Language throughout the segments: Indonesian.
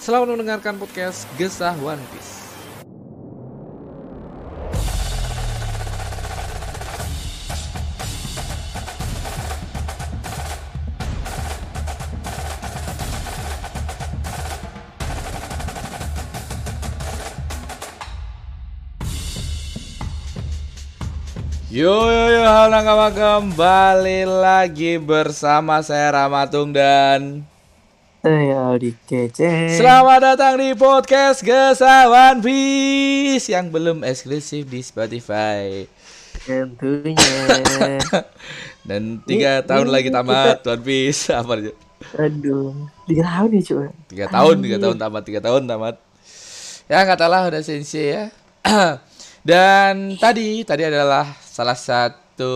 selamat mendengarkan podcast Gesah One Piece. Yo yo yo halo kembali lagi bersama saya Ramatung dan Saya Aldi Kece. Selamat datang di podcast One Piece yang belum eksklusif di Spotify Tentunya. dan tiga Ini- tahun ini lagi tamat One Piece apa aja Aduh. Tiga tahun ya cuk. tiga tahun tiga tahun tamat tiga tahun tamat ya katalah udah sensei ya dan tadi tadi adalah salah satu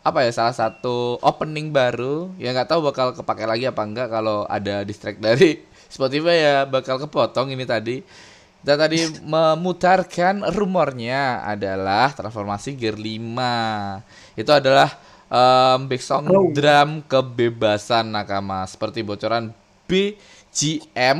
apa ya salah satu opening baru yang nggak tahu bakal kepake lagi apa enggak kalau ada distract dari Spotify ya bakal kepotong ini tadi kita tadi memutarkan rumornya adalah transformasi Gear 5 itu adalah um, back song Oh. drum kebebasan nakama seperti bocoran BGM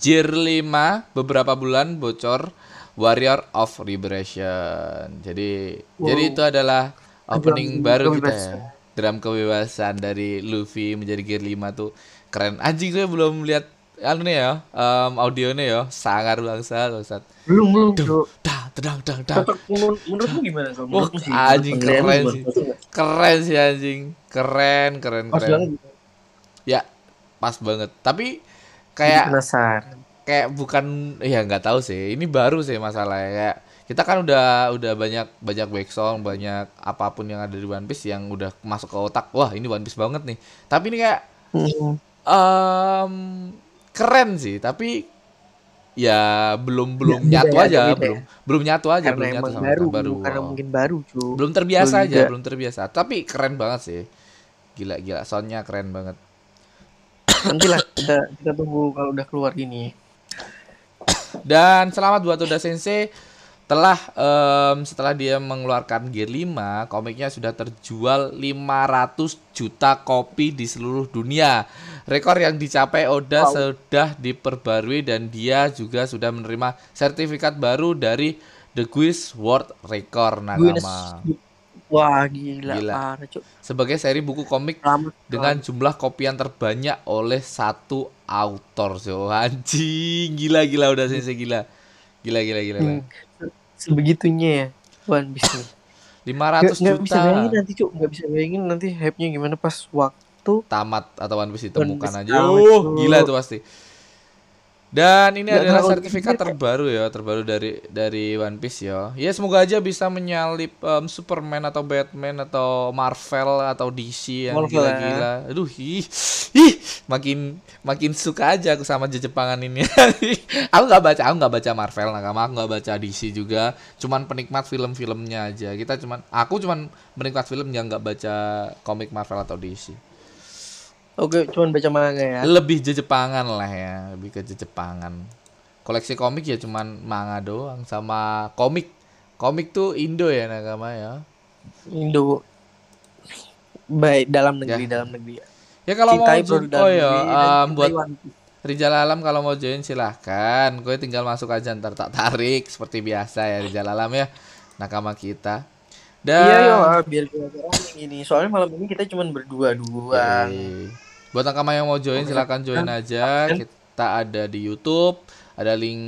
Gear 5 beberapa bulan bocor Warrior of Liberation. Jadi Wow. jadi itu adalah opening Drum baru kita ya. kebebasan. Drum kebebasan dari Luffy menjadi Gear 5 tuh keren. Anjing gue belum lihat anu nih ya, um, audionya ya, sangar bangsa bangsat. Belum belum cuk. dah, tedang, dang, dang. Cocok menurut menurutmu gimana kalau Wah, menurutmu sih? anjing Penilaian keren gimana? sih. Keren sih anjing. Keren, keren, keren. banget. Ya, pas banget. Tapi kayak penasaran. kayak bukan ya nggak tahu sih ini baru sih masalahnya kayak kita kan udah udah banyak banyak back song banyak apa pun yang ada di One Piece yang udah masuk ke otak wah ini One Piece banget nih tapi ini kayak Hmm. em keren sih tapi ya belum belum Ya, nyatu ya, aja beda belum belum nyatu aja Karena belum nyatu sama baru, baru karena mungkin baru cuk. belum terbiasa Belum aja juga. belum terbiasa tapi keren banget sih gila gila soundnya keren banget Nanti lah kita kita tunggu kalau udah keluar gini. Dan selamat buat Oda Sensei telah em, setelah dia mengeluarkan Gear 5, komiknya sudah terjual 500 juta kopi di seluruh dunia. Rekor yang dicapai Oda sudah diperbarui dan dia juga sudah menerima sertifikat baru dari The Guinness World Record Nakama Wah gila, Gila. parah sebagai seri buku komik Selamat dengan jumlah kopian terbanyak oleh satu autor. So, anjing, gila gila udah Sensei gila. Gila gila gila. gila. Hmm, sebegitunya ya One Piece nih. 500 Nggak, nggak juta bisa bayangin nanti cuk, nggak bisa bayangin nanti hype-nya gimana pas waktu tamat atau One Piece ditemukan One Piece aja. Uh, Cuk. gila itu pasti. Dan ini adalah sertifikat terbaru ya, terbaru dari dari One Piece ya. Ya semoga aja bisa menyalip em, Superman atau Batman atau Marvel atau DC yang Marvel ya. gila-gila. Aduh, ih, ih, makin makin suka aja aku sama Jepangan ini. aku nggak baca, aku nggak baca Marvel, nakama, aku nggak baca DC juga. Cuman penikmat film-filmnya aja. Kita cuman, aku cuman penikmat film yang nggak baca komik Marvel atau DC. Oke, cuman baca manga ya. lebih Jepangan lah ya lebih ke Jepangan koleksi komik ya cuman manga doang sama komik. Komik tuh Indo ya nakama ya. Indo baik dalam negeri dalam negeri. ya. Kalau mau Cintai join- produk oh ya cintai buat. Rijal Alam kalau mau join silahkan. Gue tinggal masuk aja ntar tak tarik seperti biasa ya Rijal Alam ya nakama kita dan Iya yo, ah, biar kita rame gini. Soalnya malam ini kita cuman berdua doang. Yeay. Buat nakama yang mau join silahkan join aja. Kita ada di YouTube, ada link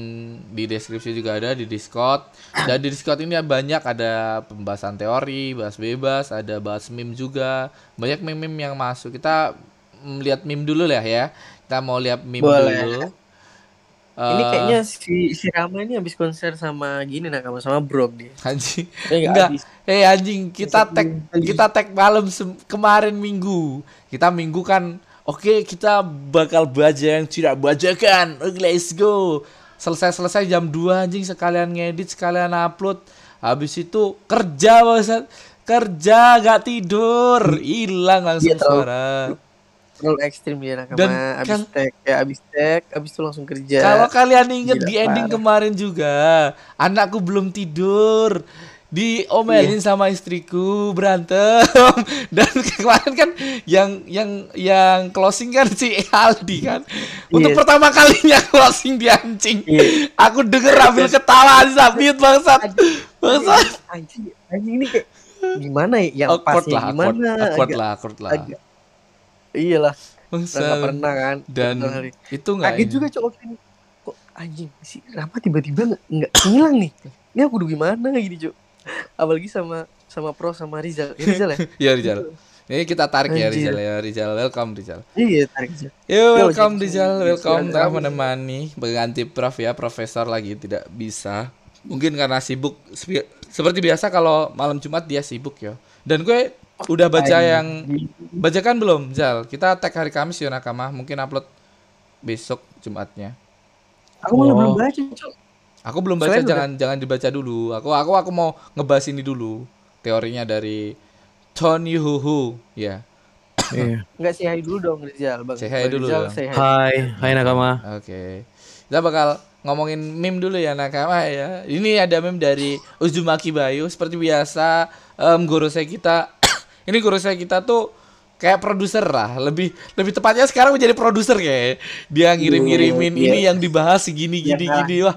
di deskripsi juga ada di Discord. Dan di Discord ini banyak ada pembahasan teori, bahas bebas, ada bahas meme juga. Banyak meme-meme yang masuk. Kita mm, lihat meme dulu lah ya. Kita mau lihat meme Boleh. dulu. Ini Eh, kayaknya si si Rama ini habis konser sama gini nakama sama Brok dia. anjing. Eh, nggak Enggak. Eh anjing, kita tag kita tag malam kemarin minggu. Kita minggu kan Oke, kita bakal baca yang tidak bajakan. Oke, let's go. Selesai-selesai jam 2 anjing sekalian ngedit, sekalian upload. Habis itu kerja, Bangsat. Kerja, gak tidur. Hilang langsung Iya, terlalu- suara. Terlalu ekstrim dia nakama. Dan abis kal- tag ya abis tag abis itu langsung kerja. Kalau kalian inget Gila, di ending parah. kemarin juga, anakku belum tidur. Diomelin Iya. sama istriku berantem. Dan kemarin kan yang yang yang closing kan si Aldi kan. Untuk Iya. pertama kalinya closing di anjing. Iya. aku denger ambil ketawa di sabit bangsat. Bangsat. Anjing anjing ini kayak gimana ya? Yang awkward pasnya lah awkward, gimana? awkward. Agak- lah awkward lah. agak iyalah. Nggak bangsat. pernah kan. Dan itu nggak kaget juga cowok ini kok anjing si Rama tiba-tiba nggak nggak ngilang nih? Ini aku udah gimana gini cok apalagi sama sama Pro sama Rizal. Ya, Rizal ya? Ya Rizal. Ini kita tarik ya. Rizal ya. Rizal welcome Rizal. Iya tarik aja Yo, welcome Rizal, welcome telah menemani mengganti Prof ya, Profesor lagi tidak bisa. Mungkin karena sibuk seperti biasa kalau malam Jumat dia sibuk ya. Dan gue udah baca yang bacakan belum, Zal? Kita tag hari Kamis ya Nakama, mungkin upload besok Jumatnya. aku Oh. belum baca cok Aku belum baca, Selain jangan jangan dibaca dulu. Aku aku aku mau ngebahas ini dulu. Teorinya dari Tony Huhu, ya. Iya. nggak sih hai dulu dong Rizal bang Say hi dulu Rizal, say hi. Hai, hai nakama. Oke. Kita bakal ngomongin meme dulu ya nakama ya. Ini ada meme dari Uzumaki Bayu seperti biasa em guru saya kita ini guru saya kita tuh kayak produser lah, lebih lebih tepatnya sekarang menjadi produser kayak. Dia ngirim-ngirimin Iya. ini yang dibahas segini gini Ya, gini wah.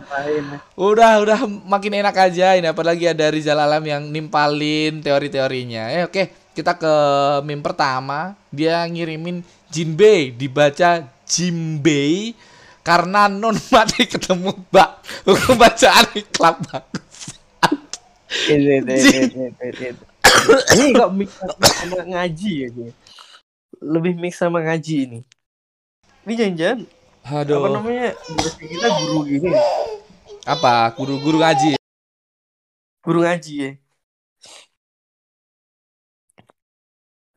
Udah udah makin enak aja ini apalagi ada Rizal Alam yang nimpalin teori-teorinya. Eh oke, kita ke meme pertama. Dia ngirimin Jinbei dibaca Jimbei karena non mati ketemu Mbak. Hukum bacaan iklan bagus. Ini, ini, ini, ini, ini. Ini kok mix sama ngaji ya dia. Lebih mix sama ngaji ini. Ini jangan-jangan apa Aduh. namanya dosen kita guru gini? Apa? Guru-guru ngaji. Guru ngaji ya.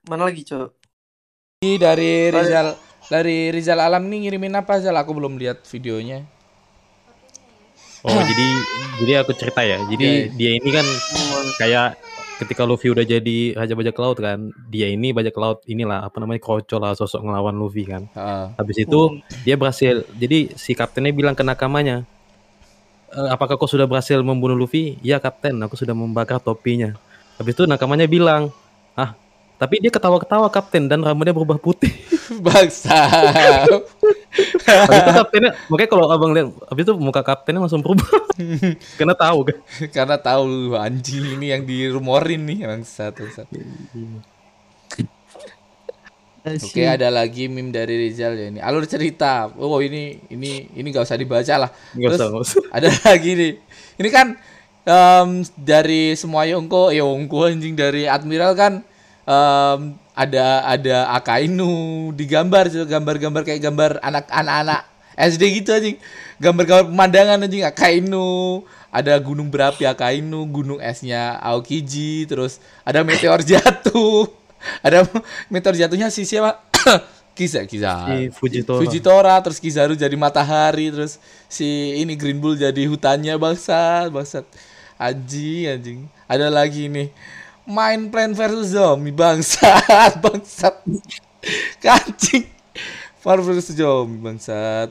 Mana lagi, Cok? Ini dari Rizal dari Rizal Alam nih ngirimin apa Zal? Aku belum lihat videonya. Oh, jadi jadi aku cerita ya. Jadi Iya, dia ini kan kayak ketika Luffy udah jadi raja bajak laut kan, dia ini bajak laut inilah apa namanya kroco lah sosok ngelawan Luffy kan. Heeh. Habis itu dia berhasil. Jadi si kaptennya bilang ke nakamanya, "E, apakah kau sudah berhasil membunuh Luffy? Ya kapten, aku sudah membakar topinya. Habis itu nakamanya bilang, ah tapi dia ketawa-ketawa kapten dan rambutnya berubah putih. Bangsa. Itu kaptennya, makanya kalau abang lihat, habis itu muka kaptennya langsung berubah. Karena tahu kan. Karena tahu anjing ini yang dirumorin nih bangsat bangsat. Oke, ada lagi meme dari Rizal ya ini. Alur cerita. Oh, ini ini ini gak usah dibaca lah. Terus usah, nggak usah. ada lagi nih. Ini kan em, dari semua Yongko, Yongko anjing dari Admiral kan em, ada ada Akainu digambar tuh, gambar-gambar kayak gambar anak-anak SD gitu anjing. Gambar-gambar pemandangan anjing Akainu, ada gunung berapi Akainu, gunung esnya Aokiji, terus ada meteor jatuh. Ada meteor jatuhnya si siapa? Kiza, Kiza. Si Fujitora. Fujitora, terus Kizaru jadi matahari, terus si ini Green Bull jadi hutannya bangsat, bangsat. Anjing, anjing. Ada lagi nih. Main Plan versus Zombie bangsat, bangsat. Kancing. Plan versus Zombie bangsat.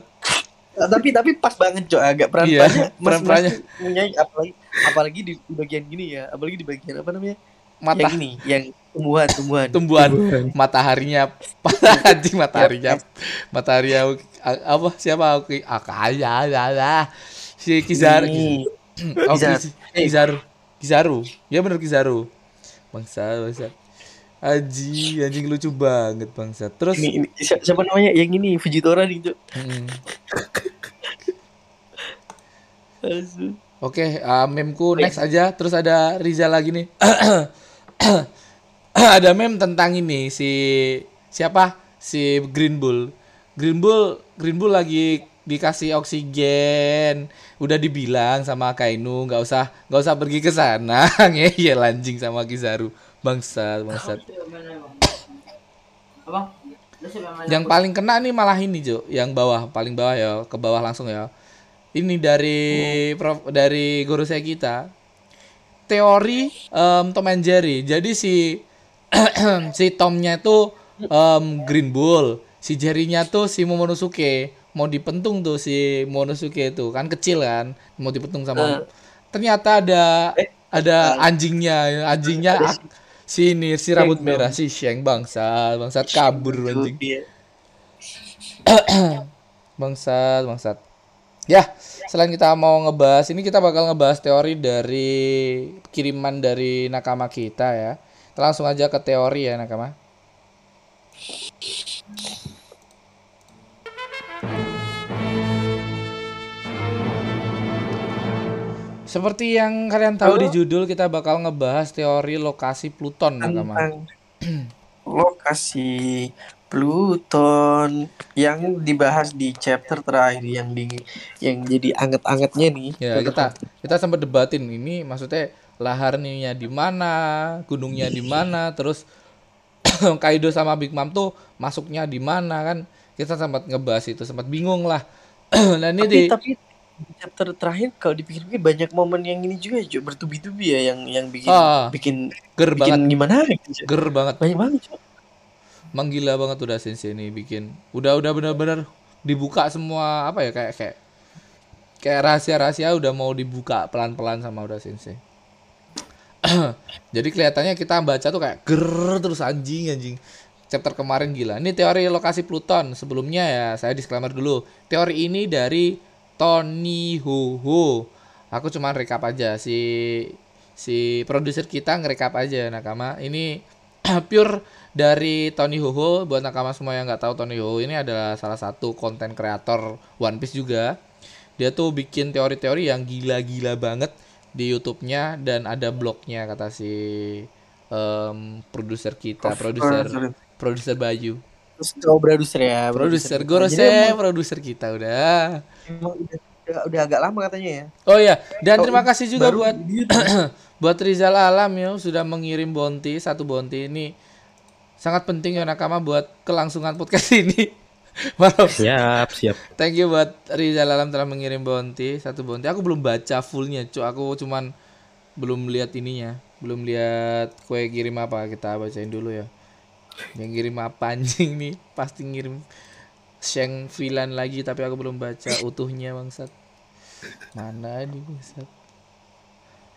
Ah, tapi tapi pas banget cok. Agak peran Iya, peran-perannya. punya apalagi apalagi di bagian gini ya. Apalagi di bagian apa namanya? Mata yang ini yang tumbuhan tumbuhan. Tumbuhan. Mataharinya. Anjing mataharinya. Mataharinya apa siapa? Oke akaya ya si Kizaru oh, Kizaru. Kiz- Kizaru. Kizaru. Ya bener Kizaru bangsa bangsa Aji, anjing lucu banget bangsa. Terus ini, ini si- siapa namanya yang ini Fujitora nih cok mm, Asu. Oke, uh, memku next aja. Terus ada Riza lagi nih. ada meme tentang ini si siapa? Si Green Bull. Green Bull, Green Bull lagi dikasih oksigen. Udah dibilang sama Kainu nggak usah nggak usah pergi ke sana. Ngeyel anjing sama Kizaru. Bangsat, bangsat. Yang paling kena nih malah ini Jo, yang bawah paling bawah ya, ke bawah langsung ya. Ini dari prof, dari guru saya kita. Teori em, Tom and Jerry. Jadi si si Tomnya itu em, Green Bull, si Jerry-nya tuh si Momonosuke. Mau dipentung tuh si Momonosuke itu kan kecil kan, mau dipentung sama. Ternyata ada ada anjingnya, anjingnya ak- si ini si rambut merah si Sheng bangsa, bangsat kabur anjing. Iya. Bangsat, bangsat. Ya, selain kita mau ngebahas ini kita bakal ngebahas teori dari kiriman dari nakama kita ya. Kita langsung aja ke teori ya nakama. Seperti yang kalian tahu di judul kita bakal ngebahas teori lokasi Pluton tentang lokasi Pluton yang dibahas di chapter terakhir yang di yang jadi anget-angetnya nih. Ya, kita kita sempat debatin ini maksudnya laharnya di mana, gunungnya di mana, terus Kaido sama Big Mom tuh masuknya di mana kan? Kita sempat ngebahas itu, sempat bingung lah. nah ini tapi, di tapi di chapter terakhir kalau dipikir-pikir banyak momen yang ini juga Jo, bertubi-tubi ya yang yang bikin Ah. bikin ger bikin banget, gimana gitu. Ger banget. Banyak banget Jo. Menggila banget udah sensei ini bikin. Udah udah benar-benar dibuka semua apa ya kayak kayak kayak rahasia-rahasia udah mau dibuka pelan-pelan sama udah sensei. Jadi kelihatannya kita baca tuh kayak ger terus anjing anjing. Chapter kemarin gila. Ini teori lokasi Pluton. Sebelumnya ya saya disclaimer dulu. Teori ini dari Tony Ho Ho. Aku cuman recap aja si si produser kita ngerekap aja nakama. Ini pure dari Tony Ho Ho buat nakama semua yang nggak tahu Tony Ho Ho ini adalah salah satu konten kreator One Piece juga. Dia tuh bikin teori-teori yang gila-gila banget di YouTube-nya dan ada blognya kata si em, produser kita, produser produser Bayu. Terus kau produser ya, Produser Gorose, produser kita udah. udah, udah, agak lama katanya ya. Oh ya, dan Oh, terima kasih juga buat buat Rizal Alam ya sudah mengirim bonti satu bonti ini sangat penting ya nakama buat kelangsungan podcast ini. Maaf. Siap, siap. Thank you buat Rizal Alam telah mengirim bonti satu bonti. Aku belum baca fullnya, cu. Aku cuman belum lihat ininya, belum lihat kue kirim apa. Kita bacain dulu ya. Yang kirim apa anjing nih? Pasti ngirim Sheng Villain lagi tapi aku belum baca utuhnya bangsat. Mana nih bangsat?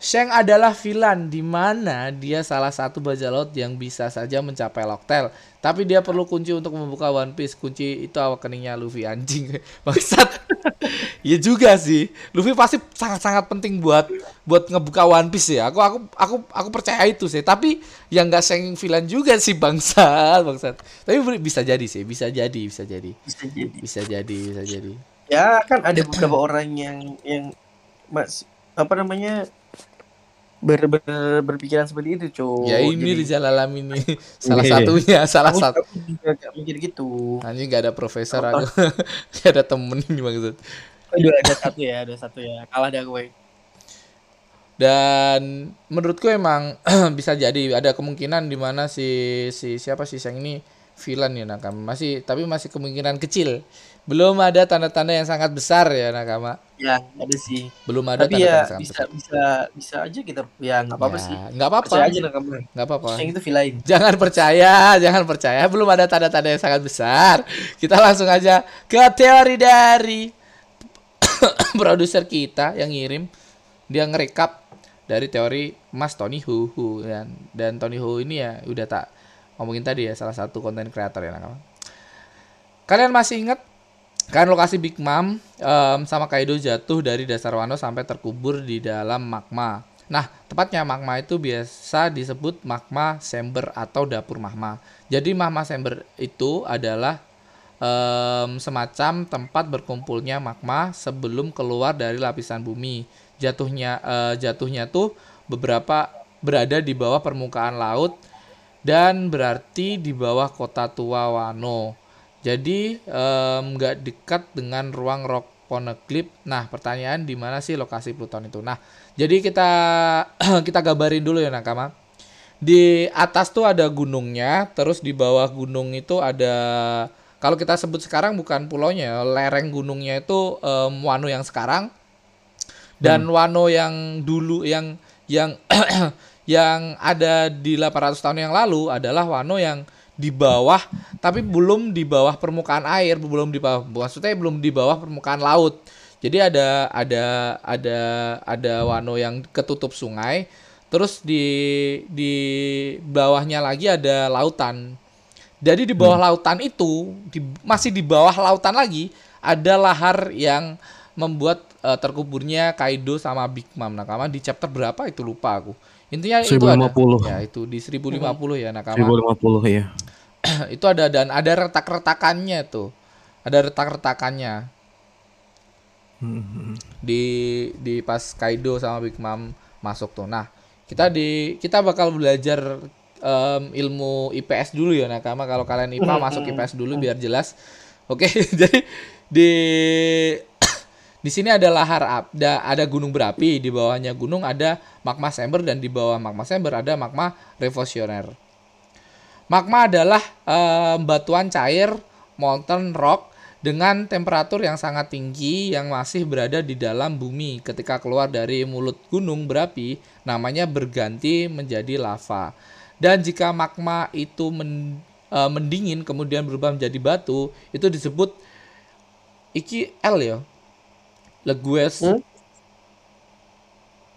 Sheng adalah villain di mana dia salah satu bajak laut yang bisa saja mencapai Locktail. Tapi dia perlu kunci untuk membuka One Piece. Kunci itu awakeningnya Luffy anjing. Bangsat. Iya juga sih. Luffy pasti sangat-sangat penting buat buat ngebuka One Piece ya. Aku aku aku aku percaya itu sih. Tapi yang nggak Sheng villain juga sih bangsat, bangsat. Tapi bisa jadi sih, bisa jadi, bisa jadi. Bisa jadi. Bisa jadi, bisa jadi. Ya kan ada beberapa orang yang yang mas apa namanya ber, ber, berpikiran seperti itu cuy. ya ini Jadi, Rizal Alam ini salah satunya, salah satu. gak mikir gitu. Anjing gak ada profesor aku. gak ada temen ini maksud. Aduh ada satu ya, ada satu ya. Kalah dah gue. Dan menurutku emang bisa jadi ada kemungkinan di mana si si siapa sih yang ini villain ya Nakama. Masih tapi masih kemungkinan kecil. Belum ada tanda-tanda yang sangat besar ya Nakama. Ya ada sih. Belum ada Tapi tanda-tanda ya yang sangat bisa besar. bisa bisa aja kita ya nggak apa-apa Ya, sih. nggak apa-apa. Percaya aja lah kamu. Nggak apa-apa. Yang itu villain. Jangan percaya, jangan percaya. Belum ada tanda-tanda yang sangat besar. Kita langsung aja ke teori dari produser kita yang ngirim. Dia ngerekap dari teori Mas Tony Hu Hu dan dan Tony Hu ini ya udah tak ngomongin tadi ya salah satu konten kreator ya nakama. Kalian masih ingat kan lokasi Big Mom em, sama Kaido jatuh dari dasar Wano sampai terkubur di dalam magma. Nah, tepatnya magma itu biasa disebut magma chamber atau dapur magma. Jadi magma chamber itu adalah em, semacam tempat berkumpulnya magma sebelum keluar dari lapisan bumi. Jatuhnya eh, jatuhnya tuh beberapa berada di bawah permukaan laut dan berarti di bawah kota tua Wano. Jadi nggak dekat dengan ruang rock poneglyph. Nah, pertanyaan di mana sih lokasi Pluton itu? Nah, jadi kita kita gambarin dulu ya nakama. di atas tuh ada gunungnya, terus di bawah gunung itu ada kalau kita sebut sekarang bukan pulaunya, lereng gunungnya itu em, Wano yang sekarang dan Wano yang dulu yang yang yang ada di 800 tahun yang lalu adalah Wano yang di bawah tapi belum di bawah permukaan air, belum di bawah maksudnya belum di bawah permukaan laut. Jadi ada ada ada ada Wano yang ketutup sungai, terus di di bawahnya lagi ada lautan. Jadi di bawah lautan itu di, masih di bawah lautan lagi ada lahar yang membuat eh, terkuburnya Kaido sama Big Mom Nakama di chapter berapa itu lupa aku. Intinya itu ada 1050. ya itu di 1050 ya Nakama. 1050 ya. itu ada dan ada retak-retakannya tuh. Ada retak-retakannya di di pas Kaido sama Big Mom masuk tuh. Nah, kita di kita bakal belajar em, ilmu IPS dulu ya Nakama kalau kalian IPA masuk IPS dulu biar jelas. Oke, jadi di di sini ada lahar ap- da- ada gunung berapi, di bawahnya gunung ada magma chamber dan di bawah magma chamber ada magma revolusioner. Magma adalah em, batuan cair molten rock dengan temperatur yang sangat tinggi yang masih berada di dalam bumi ketika keluar dari mulut gunung berapi namanya berganti menjadi lava. Dan jika magma itu men- eh, mendingin kemudian berubah menjadi batu itu disebut iki L ya. Legues Hmm?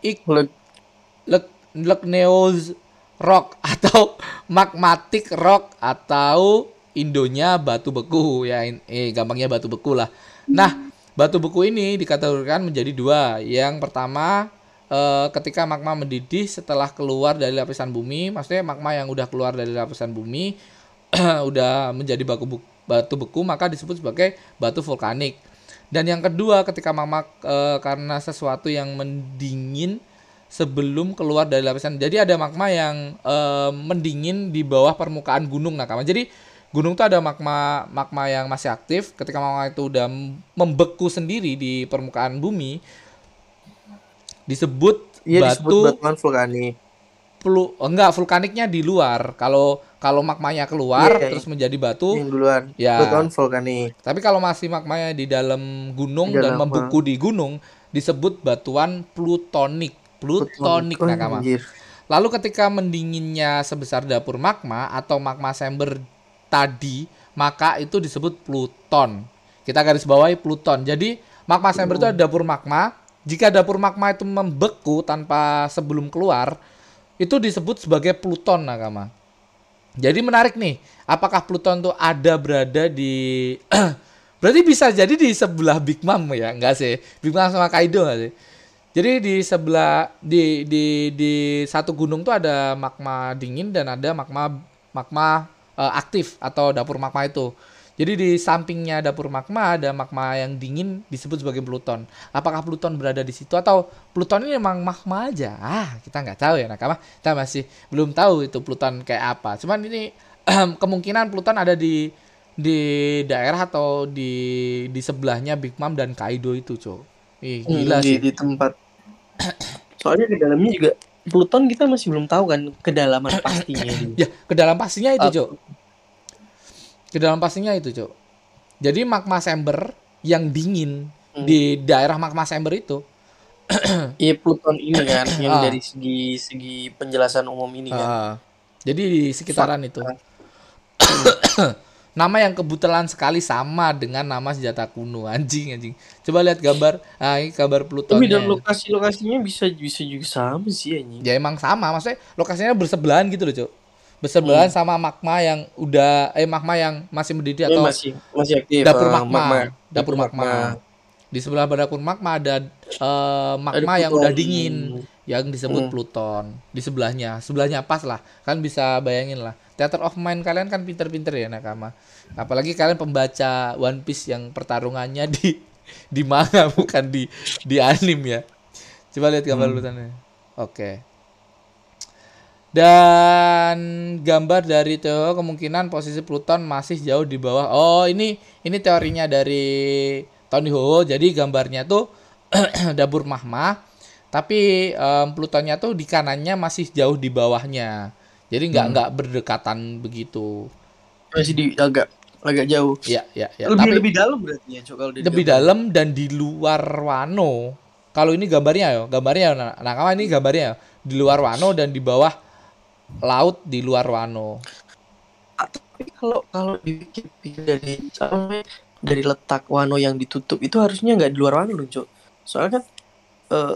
ik Leg- Legneous rock atau magmatic rock atau Indonya batu beku ya eh gampangnya batu beku lah. Nah, batu beku ini dikategorikan menjadi dua. Yang pertama eh, ketika magma mendidih setelah keluar dari lapisan bumi, maksudnya magma yang udah keluar dari lapisan bumi udah menjadi baku batu beku maka disebut sebagai batu vulkanik. Dan yang kedua ketika magma eh, karena sesuatu yang mendingin sebelum keluar dari lapisan. Jadi ada magma yang eh, mendingin di bawah permukaan gunung nakama. Jadi gunung tuh ada magma magma yang masih aktif. Ketika magma itu udah membeku sendiri di permukaan bumi disebut Iya disebut batu batuan vulkanik. pelu oh, enggak vulkaniknya di luar. Kalau kalau magmanya keluar Iya, iya. terus menjadi batu Yang duluan. Ya. Batuan vulkanik. tapi kalau masih magmanya di dalam gunung Di dan dalam, membeku di gunung disebut batuan plutonik. Plutonik nakama. Lalu ketika mendinginnya sebesar dapur magma atau magma chamber tadi, maka itu disebut pluton. Kita garis bawahi pluton. Jadi magma chamber itu ada dapur magma. Jika dapur magma itu membeku tanpa sebelum keluar, itu disebut sebagai pluton nakama. Jadi menarik nih, apakah Pluton tuh ada berada di Berarti bisa jadi di sebelah Big Mom ya, enggak sih? Big Mom sama Kaido enggak sih? Jadi di sebelah di di di satu gunung tuh ada magma dingin dan ada magma magma eh, aktif atau dapur magma itu. Jadi di sampingnya dapur magma ada magma yang dingin disebut sebagai Pluton. Apakah Pluton berada di situ atau Pluton ini memang magma aja? Ah, kita nggak tahu ya nakama. Kita masih belum tahu itu Pluton kayak apa. Cuman ini kemungkinan Pluton ada di di daerah atau di di sebelahnya Big Mom dan Kaido itu, Cok. Ih, gila Hmm, di, sih. di tempat. Soalnya ke dalamnya juga Pluton kita masih belum tahu kan kedalaman pastinya. Ya, ke dalam pastinya itu, Ah. Cok. Ke dalam pastinya itu, Cok. Jadi magma chamber yang dingin Hmm. di daerah magma chamber itu Iya Pluton ini kan yang Ah. dari segi segi penjelasan umum ini kan. Ah, jadi di sekitaran itu. nama yang kebetulan sekali sama dengan nama senjata kuno anjing anjing. Coba lihat gambar. Ah, ini gambar. Tapi dan lokasi-lokasinya bisa bisa juga sama sih anjing. Ya emang sama, maksudnya lokasinya bersebelahan gitu loh, Cok. Bersebelahan sama magma yang udah eh magma yang masih mendidih Ini atau masih masih aktif. dapur ah, magma. Dapur magma. Di sebelah dapur magma ada eh, magma Ada yang udah Pluton. dingin yang disebut Hmm. Pluton. Di sebelahnya, sebelahnya pas lah. Kan bisa bayangin lah. Theater of Mind kalian kan pinter-pinter ya nakama. Apalagi kalian pembaca One Piece yang pertarungannya di di manga bukan di di anime ya. Coba lihat gambar Plutonnya. Oke. Dan gambar dari Theo kemungkinan posisi Pluton masih jauh di bawah. Oh, ini ini teorinya dari Tony Ho. Jadi gambarnya tuh dapur magma, tapi em, Plutonnya tuh di kanannya masih jauh di bawahnya. Jadi nggak Hmm. nggak berdekatan begitu. Masih di agak agak jauh. Ya ya ya. lebih Tapi lebih dalam berarti ya, Cok, kalau di lebih dalam dan di luar Wano. Kalau ini gambarnya ya, gambarnya nah, nakama ini gambarnya ya, di luar Wano dan di bawah laut di luar Wano. Ah, Tapi kalau kalau di Wikipedia dari dari letak Wano yang ditutup itu harusnya nggak di luar Wano dong, Cok. Soalnya kan eh,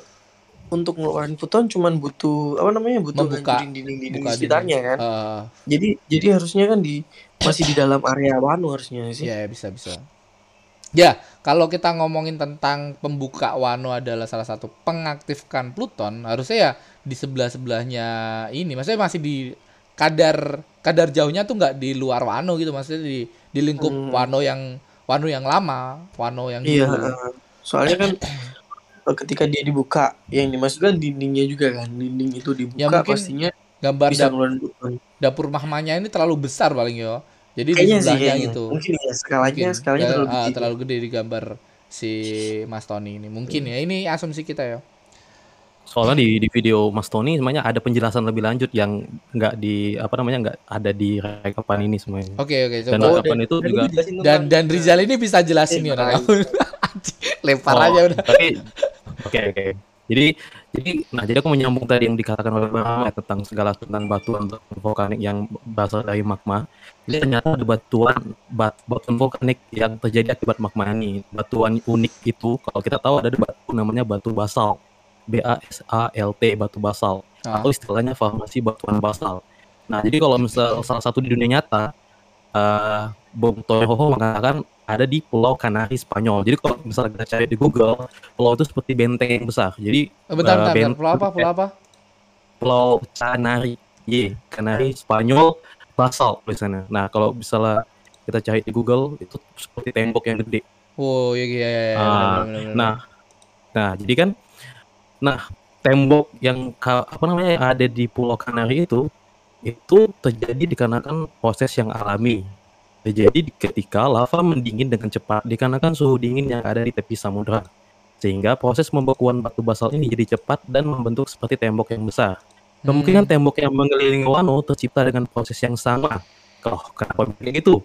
untuk ngeluarin foton cuman butuh apa namanya butuh Membuka- dinding-dinding buka di sekitarnya kan. Eh, Jadi jadi harusnya kan di masih di dalam area Wano harusnya sih. ya bisa bisa. Ya, kalau kita ngomongin tentang pembuka Wano adalah salah satu pengaktifkan Pluton, harusnya ya di sebelah-sebelahnya ini. Maksudnya masih di kadar kadar jauhnya tuh nggak di luar Wano gitu, maksudnya di di lingkup Hmm. Wano yang Wano yang lama, Wano yang Iya, dulu. soalnya kan ketika dia dibuka yang dimaksudkan dindingnya juga kan dinding itu dibuka Ya, mungkin pastinya Gambar bisa dap- ngeluarin foton. dapur mahmanya ini terlalu besar paling yo. Jadi di Kayaknya sih sebelahnya kayaknya. gitu. Mungkin ya skalanya Mungkin. skalanya Ya, terlalu ah, gede. terlalu gede di gambar si Mas Tony ini. Mungkin ya. Ini asumsi kita ya. Soalnya di, di video Mas Tony semuanya ada penjelasan lebih lanjut yang nggak di apa namanya nggak ada di rekapan ini semuanya. Oke oke Dan coba. rekapan itu Dan juga Dan dan Rizal ini bisa jelasin ya Eh, orang. Lempar Oh, aja udah. Tapi oke oke. Jadi jadi nah jadi aku menyambung tadi yang dikatakan oleh Bang Ahmad tentang segala tentang batuan vulkanik yang berasal dari magma. Jadi ternyata ada batuan bat, batuan vulkanik yang terjadi akibat magma ini. Batuan unik itu kalau kita tahu ada batu namanya batu basal. B A S A L T batu basal Ah. atau istilahnya formasi batuan basal. Nah, jadi kalau misal salah satu di dunia nyata eh Bung Torrejo mengatakan ada di Pulau Kanari Spanyol. Jadi kalau misalnya kita cari di Google, pulau itu seperti benteng yang besar. Jadi Eh, Bentar eh, bentar, bentar. bent- Pulau apa? Pulau apa? Pulau Canari, Y, Kanari Spanyol basal tulisannya. Nah, kalau misalnya kita cari di Google itu seperti tembok yang gede. Oh iya iya iya. iya, Ah. Nah, nah jadi kan, nah tembok yang apa namanya yang ada di Pulau Kanari itu itu terjadi dikarenakan proses yang alami. Terjadi di- ketika lava mendingin dengan cepat dikarenakan suhu dingin yang ada di tepi samudra. Sehingga proses pembekuan batu basal ini jadi cepat dan membentuk seperti tembok yang besar. Kemungkinan Hmm. tembok yang mengelilingi Wano tercipta dengan proses yang sama. Oh, kenapa begitu?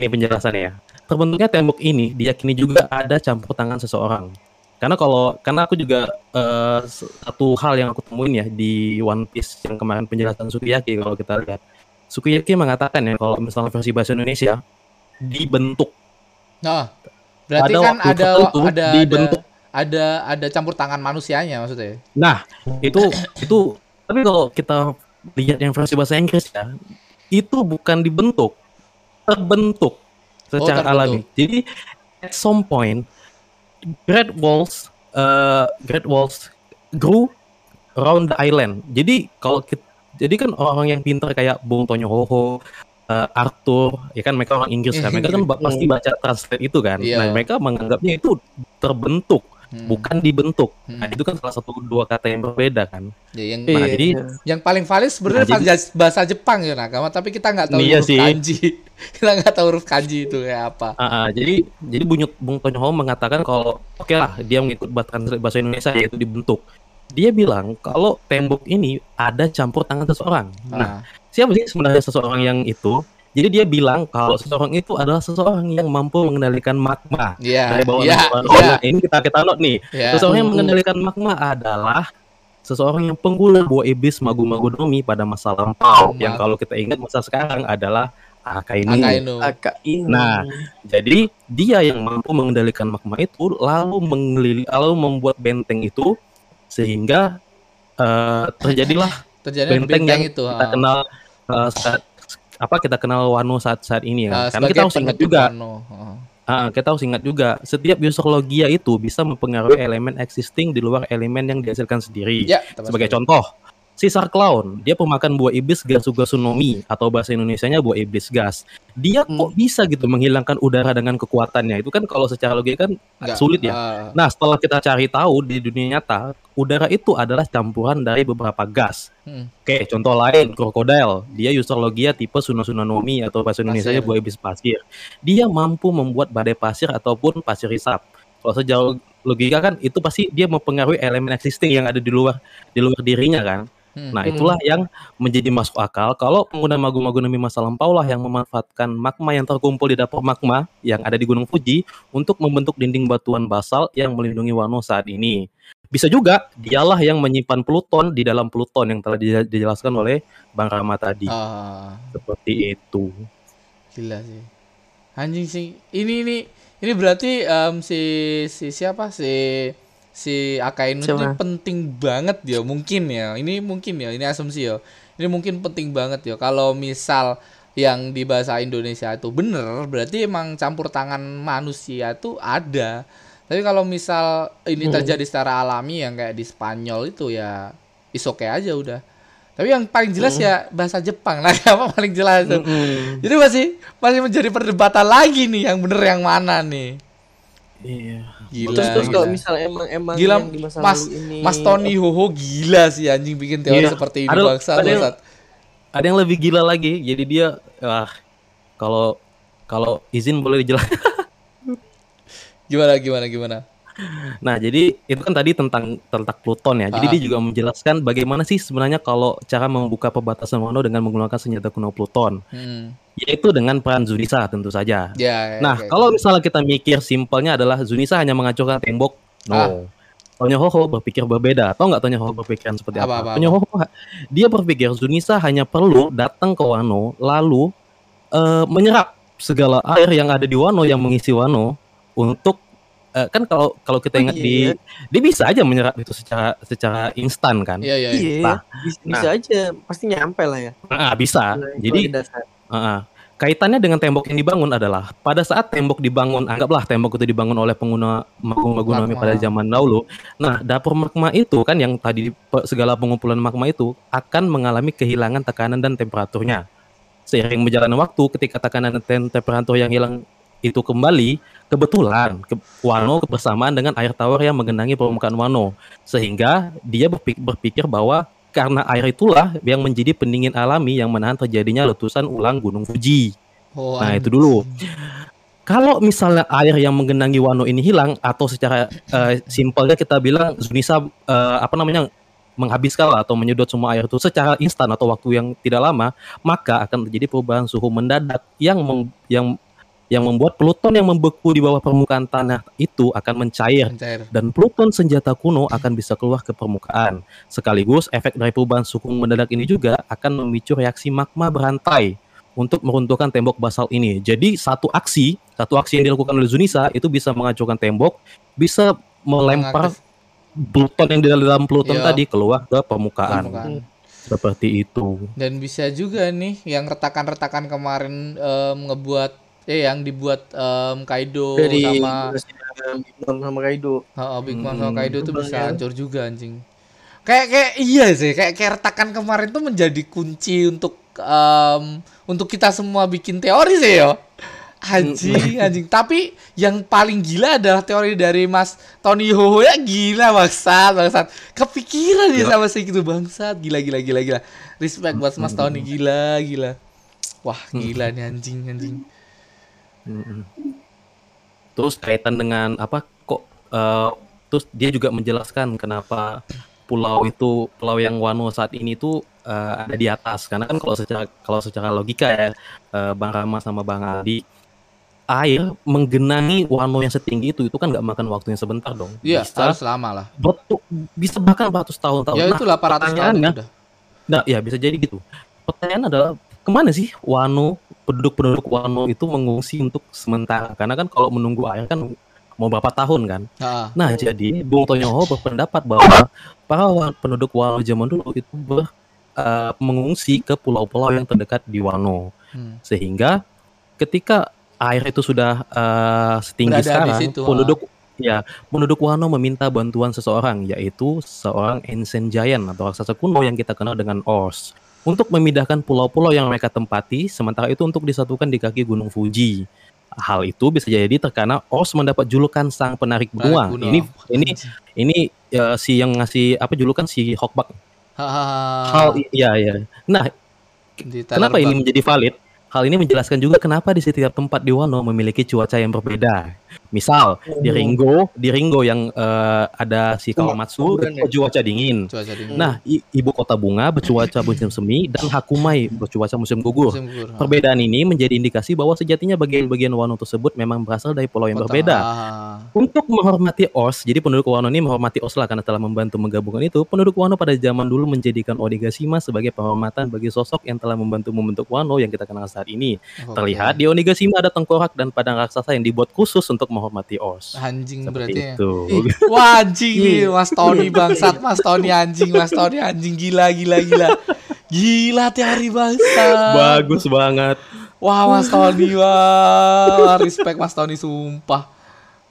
Ini penjelasannya ya. Terbentuknya tembok ini diyakini juga ada campur tangan seseorang. Karena kalau karena aku juga eh, satu hal yang aku temuin ya di One Piece yang kemarin penjelasan Sukiyaki kalau kita lihat. Sukiyaki mengatakan ya kalau misalnya versi bahasa Indonesia dibentuk. Nah, berarti Pada kan ada tertentu ada ada dibentuk. ada ada campur tangan manusianya maksudnya. Nah, itu itu tapi kalau kita lihat yang versi bahasa Inggris ya, itu bukan dibentuk, terbentuk secara terbentuk. alami. Jadi at some point Great Walls uh, Great Walls grew around the island. Jadi kalau kita, jadi kan orang-orang yang pintar kayak Bung Tonyo Hoho, uh, Arthur, ya kan mereka orang Inggris kan, mereka kan pasti baca translate itu kan. Iya. Nah mereka menganggapnya itu terbentuk, Hmm. bukan dibentuk. Nah Hmm. itu kan salah satu dua kata yang berbeda kan. Ya, yang Nah, Iya, jadi- iya. yang paling valid sebenarnya Nah, jadi- bahasa- Jepang ya nakama, tapi kita nggak tahu Iya huruf sih. kanji. kita nggak tahu huruf kanji itu kayak apa. Ah, ah, jadi jadi Bung, Bung Tonyo Ho mengatakan kalau oke lah dia mengikut bahasa Indonesia yaitu dibentuk. Dia bilang kalau tembok ini ada campur tangan seseorang. Nah, Nah, siapa sih sebenarnya seseorang yang itu? Jadi dia bilang kalau seseorang itu adalah seseorang yang mampu mengendalikan magma. iya, Dari bawah iya, ke bawah. Nah, ini kita kita note nih. iya. Seseorang yang Hmm. mengendalikan magma adalah seseorang yang pengguna buah iblis Magu Magu Domi pada masa lampau. Mag- Yang kalau kita ingat masa sekarang adalah Akainu. Akainu. Agak ini. Nah, Jadi dia yang mampu mengendalikan magma itu lalu mengelilingi lalu membuat benteng itu sehingga eh, terjadilah terjadi benteng benteng yang itu. kita ah. kenal eh, saat apa kita kenal Wano saat saat ini ya. Karena kita harus ingat juga, Wano. Ah. ah, kita harus ingat juga setiap user logia itu bisa mempengaruhi elemen existing di luar elemen yang dihasilkan sendiri. Ya, Sebagai sekali. contoh, Sisar Clown, dia pemakan buah iblis Gasugasunnomi atau bahasa Indonesianya buah iblis gas. Dia kok Hmm. bisa gitu menghilangkan udara dengan kekuatannya? Itu kan kalau secara logika kan Nggak, sulit ya. ah, Nah, setelah kita cari tahu di dunia nyata, udara itu adalah campuran dari beberapa gas. hmm. Oke, contoh lain, krokodil. Dia user logia tipe Sunosunonomi atau bahasa Indonesia Pasir. buah iblis pasir. Dia mampu membuat badai pasir ataupun pasir hisap. Kalau sejauh logika kan itu pasti dia mempengaruhi elemen existing yang ada di luar di luar dirinya kan. Hmm. Nah, itulah yang menjadi masuk akal kalau pengguna Magu-Magunami masa lampau lah yang memanfaatkan magma yang terkumpul di dapur magma yang ada di Gunung Fuji untuk membentuk dinding batuan basal yang melindungi Wano saat ini. Bisa juga dialah yang menyimpan Pluton di dalam Pluton yang telah dijelaskan oleh Bang Rama tadi. Ah, Seperti itu. gila sih. Anjing sih. Ini ini ini berarti em, si si siapa si si Akainu itu penting banget ya mungkin ya. Ini mungkin ya, ini asumsi ya. Ini mungkin penting banget ya kalau misal yang di bahasa Indonesia itu bener berarti emang campur tangan manusia itu ada. Tapi kalau misal ini Hmm. terjadi secara alami yang kayak di Spanyol itu ya is okay aja udah. Tapi yang paling jelas ya bahasa Jepang lah apa paling jelas tuh. Mm-mm. Jadi masih masih menjadi perdebatan lagi nih yang bener yang mana nih. Iya. Gila. terus terus kalau misalnya emang emang Gila, yang di masa Mas lalu ini Mas Tony Hoho gila sih anjing bikin teori Iya. seperti ini Aduh, bangsat ada yang-. Ada yang lebih gila lagi. Jadi dia wah kalau kalau izin boleh dijelaskan. Gimana gimana gimana? Nah, jadi itu kan tadi tentang tentang Pluton ya. Jadi Ah. dia juga menjelaskan bagaimana sih sebenarnya kalau cara membuka perbatasan Wano dengan menggunakan senjata kuno Pluton, Hmm. yaitu dengan peran Zunisa tentu saja. Ya. Nah, oke, kalau misalnya kita mikir simpelnya adalah Zunisa hanya menghancurkan tembok, no. Ah. Tonyo Hoho berpikir berbeda. Tahu nggak Tonyo Hoho berpikiran seperti Apa, apa? apa, Tonyo Hoho dia berpikir Zunisa hanya perlu datang ke Wano lalu eh, menyerap segala air yang ada di Wano yang mengisi Wano untuk eh, kan kalau kalau kita Oh, ingat iya, di iya. dia bisa aja menyerap itu secara secara instan kan? Iya iya. iya. iya Nah, bisa, bisa aja pasti nyampe lah ya Ah, bisa. Nah, Jadi. Ah, ah. kaitannya dengan tembok yang dibangun adalah pada saat tembok dibangun, anggaplah tembok itu dibangun oleh pengguna magma pada zaman dahulu. Nah, dapur magma itu kan yang tadi segala pengumpulan magma itu akan mengalami kehilangan tekanan dan temperaturnya. Seiring berjalannya waktu, ketika tekanan dan temperatur yang hilang itu kembali, kebetulan ke Wano bersamaan dengan air tawar yang menggenangi permukaan Wano, sehingga dia berpik- berpikir bahwa karena air itulah yang menjadi pendingin alami yang menahan terjadinya letusan ulang Gunung Fuji. Oh, Nah, itu dulu. Kalau misalnya air yang menggenangi Wano ini hilang atau secara eh, simpelnya kita bilang Zunisa eh, apa namanya menghabiskan lah atau menyedot semua air itu secara instan atau waktu yang tidak lama, maka akan terjadi perubahan suhu mendadak yang yang yang membuat Pluton yang membeku di bawah permukaan tanah itu akan mencair Mencair. dan Pluton senjata kuno akan bisa keluar ke permukaan. Sekaligus efek dari perubahan suhu mendadak ini juga akan memicu reaksi magma berantai untuk meruntuhkan tembok basal ini. Jadi satu aksi, satu aksi yang dilakukan oleh Zunisa itu bisa menghancurkan tembok, bisa melempar Pluton yang di dalam Pluton Iya. tadi keluar ke permukaan. Permukaan. Seperti itu. Dan bisa juga nih yang retakan-retakan kemarin em, ngebuat eh yang dibuat em, Kaido dari sama Big Mom sama Kaido Oh, Big Mom Hmm, sama Kaido tuh terbang bisa hancur juga anjing. Kayak kayak iya sih, kayak kayak retakan kemarin tuh menjadi kunci untuk em, untuk kita semua bikin teori sih yo. Anjing, anjing. Tapi yang paling gila adalah teori dari Mas Tony Hoho ya gila bangsat, bangsat. Kepikiran dia sama segitu bangsat. Gila gila gila gila. Respect buat Mas Tony gila gila. Wah, gila nih anjing anjing. Terus kaitan dengan apa kok eh, terus dia juga menjelaskan kenapa pulau itu pulau yang Wano saat ini tuh eh, ada di atas karena kan kalau secara kalau secara logika ya eh, Bang Rama sama Bang Aldi air menggenangi Wano yang setinggi itu itu kan nggak makan waktunya sebentar dong Iya, bisa harus lama lah. bertu- bisa bahkan ratus tahun-tahun Ya Nah, itu 800 tahun pertanyaannya, itu udah. Nah, ya bisa jadi gitu. Pertanyaan adalah ke mana sih Wano penduduk-penduduk Wano itu mengungsi untuk sementara? Karena kan kalau menunggu air kan mau berapa tahun kan? Heeh. Nah, jadi Bung Tonyoho berpendapat bahwa para penduduk Wano zaman dulu itu ber, eh, mengungsi ke pulau-pulau yang terdekat di Wano, Hmm. sehingga ketika air itu sudah eh, setinggi Berada sekarang, situ, ah. penduduk ya penduduk Wano meminta bantuan seseorang, yaitu seorang Ancient Giant atau raksasa kuno yang kita kenal dengan Ors, untuk memindahkan pulau-pulau yang mereka tempati, sementara itu untuk disatukan di kaki Gunung Fuji. Hal itu bisa jadi karena Ors mendapat julukan sang penarik benua. Kuno. Ini ini ini ya, si yang ngasih apa julukan si Hokbak. Hal iya ya. Nah, kenapa ini menjadi valid? Hal ini menjelaskan juga kenapa di setiap tempat di Wano memiliki cuaca yang berbeda. Misal di Oh. Ringo, di Ringo yang eh, ada si Kawamatsu itu cuaca dingin. Cuaca dingin. Nah, i- ibu kota bunga bercuaca musim semi dan Hakumai bercuaca musim gugur. Musim gugur. Perbedaan ini menjadi indikasi bahwa sejatinya bagian-bagian Wano tersebut memang berasal dari pulau yang Kota. berbeda. Ah. Untuk menghormati Os, jadi penduduk Wano ini menghormati Os lah karena telah membantu menggabungkan itu. Penduduk Wano pada zaman dulu menjadikan Onigashima sebagai penghormatan bagi sosok yang telah membantu membentuk Wano yang kita kenal saat ini. Oke. Terlihat di Onigashima ada tengkorak dan padang raksasa yang dibuat khusus untuk menghormati Os. Anjing Seperti berarti ya. itu. Wah anjing nih Iya. Mas Tony bangsat Mas Tony anjing Mas Tony anjing gila gila gila Gila teori bangsat Bagus banget. Wah Mas Tony wah Respect Mas Tony sumpah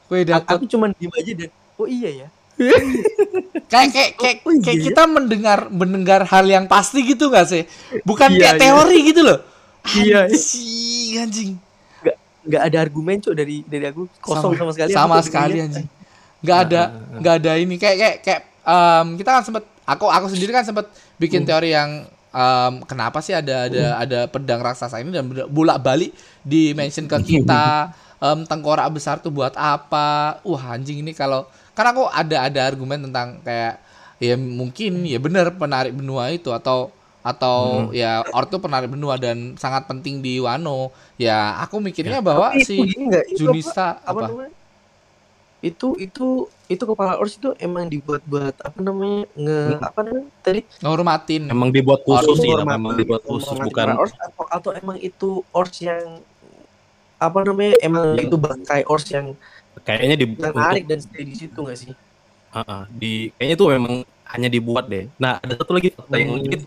Gue A- dapet Aku cuman diem aja dan oh iya ya. kayak kayak kayak, Oh, iya kayak ya? kita mendengar mendengar hal yang pasti gitu gak sih Bukan Iya, kayak iya. teori gitu loh Iya, iya. Anjing anjing Nggak ada argumen cok dari dari aku. Kosong sama, sekali. sama sekali anjing. Nggak ada nggak ada ini. Kayak kayak kayak em, kita kan sempet aku aku sendiri kan sempet bikin teori yang em, kenapa sih ada ada ada pedang raksasa ini dan bolak balik di mention ke kita em, tengkorak besar tuh buat apa? Wah anjing ini kalau karena aku ada ada argumen tentang kayak ya mungkin ya benar penarik benua itu atau atau ya ortu penarik benua dan sangat penting di Wano ya aku mikirnya bahwa Tapi si itu gini nggak? Itu Junista apa, apa namanya? Itu itu itu kepala ors itu emang dibuat buat apa namanya nge apa namanya tadi ngehormatin Memang dibuat khusus sih, Menghormati- memang dibuat khusus bukan kepala ors atau, atau emang itu ors yang apa namanya emang itu bangkai ors yang kayaknya di yang untuk narik dan stay di situ nggak sih? Ah, ah, di kayaknya itu memang hanya dibuat deh. Nah, ada satu lagi fakta yang Hmm.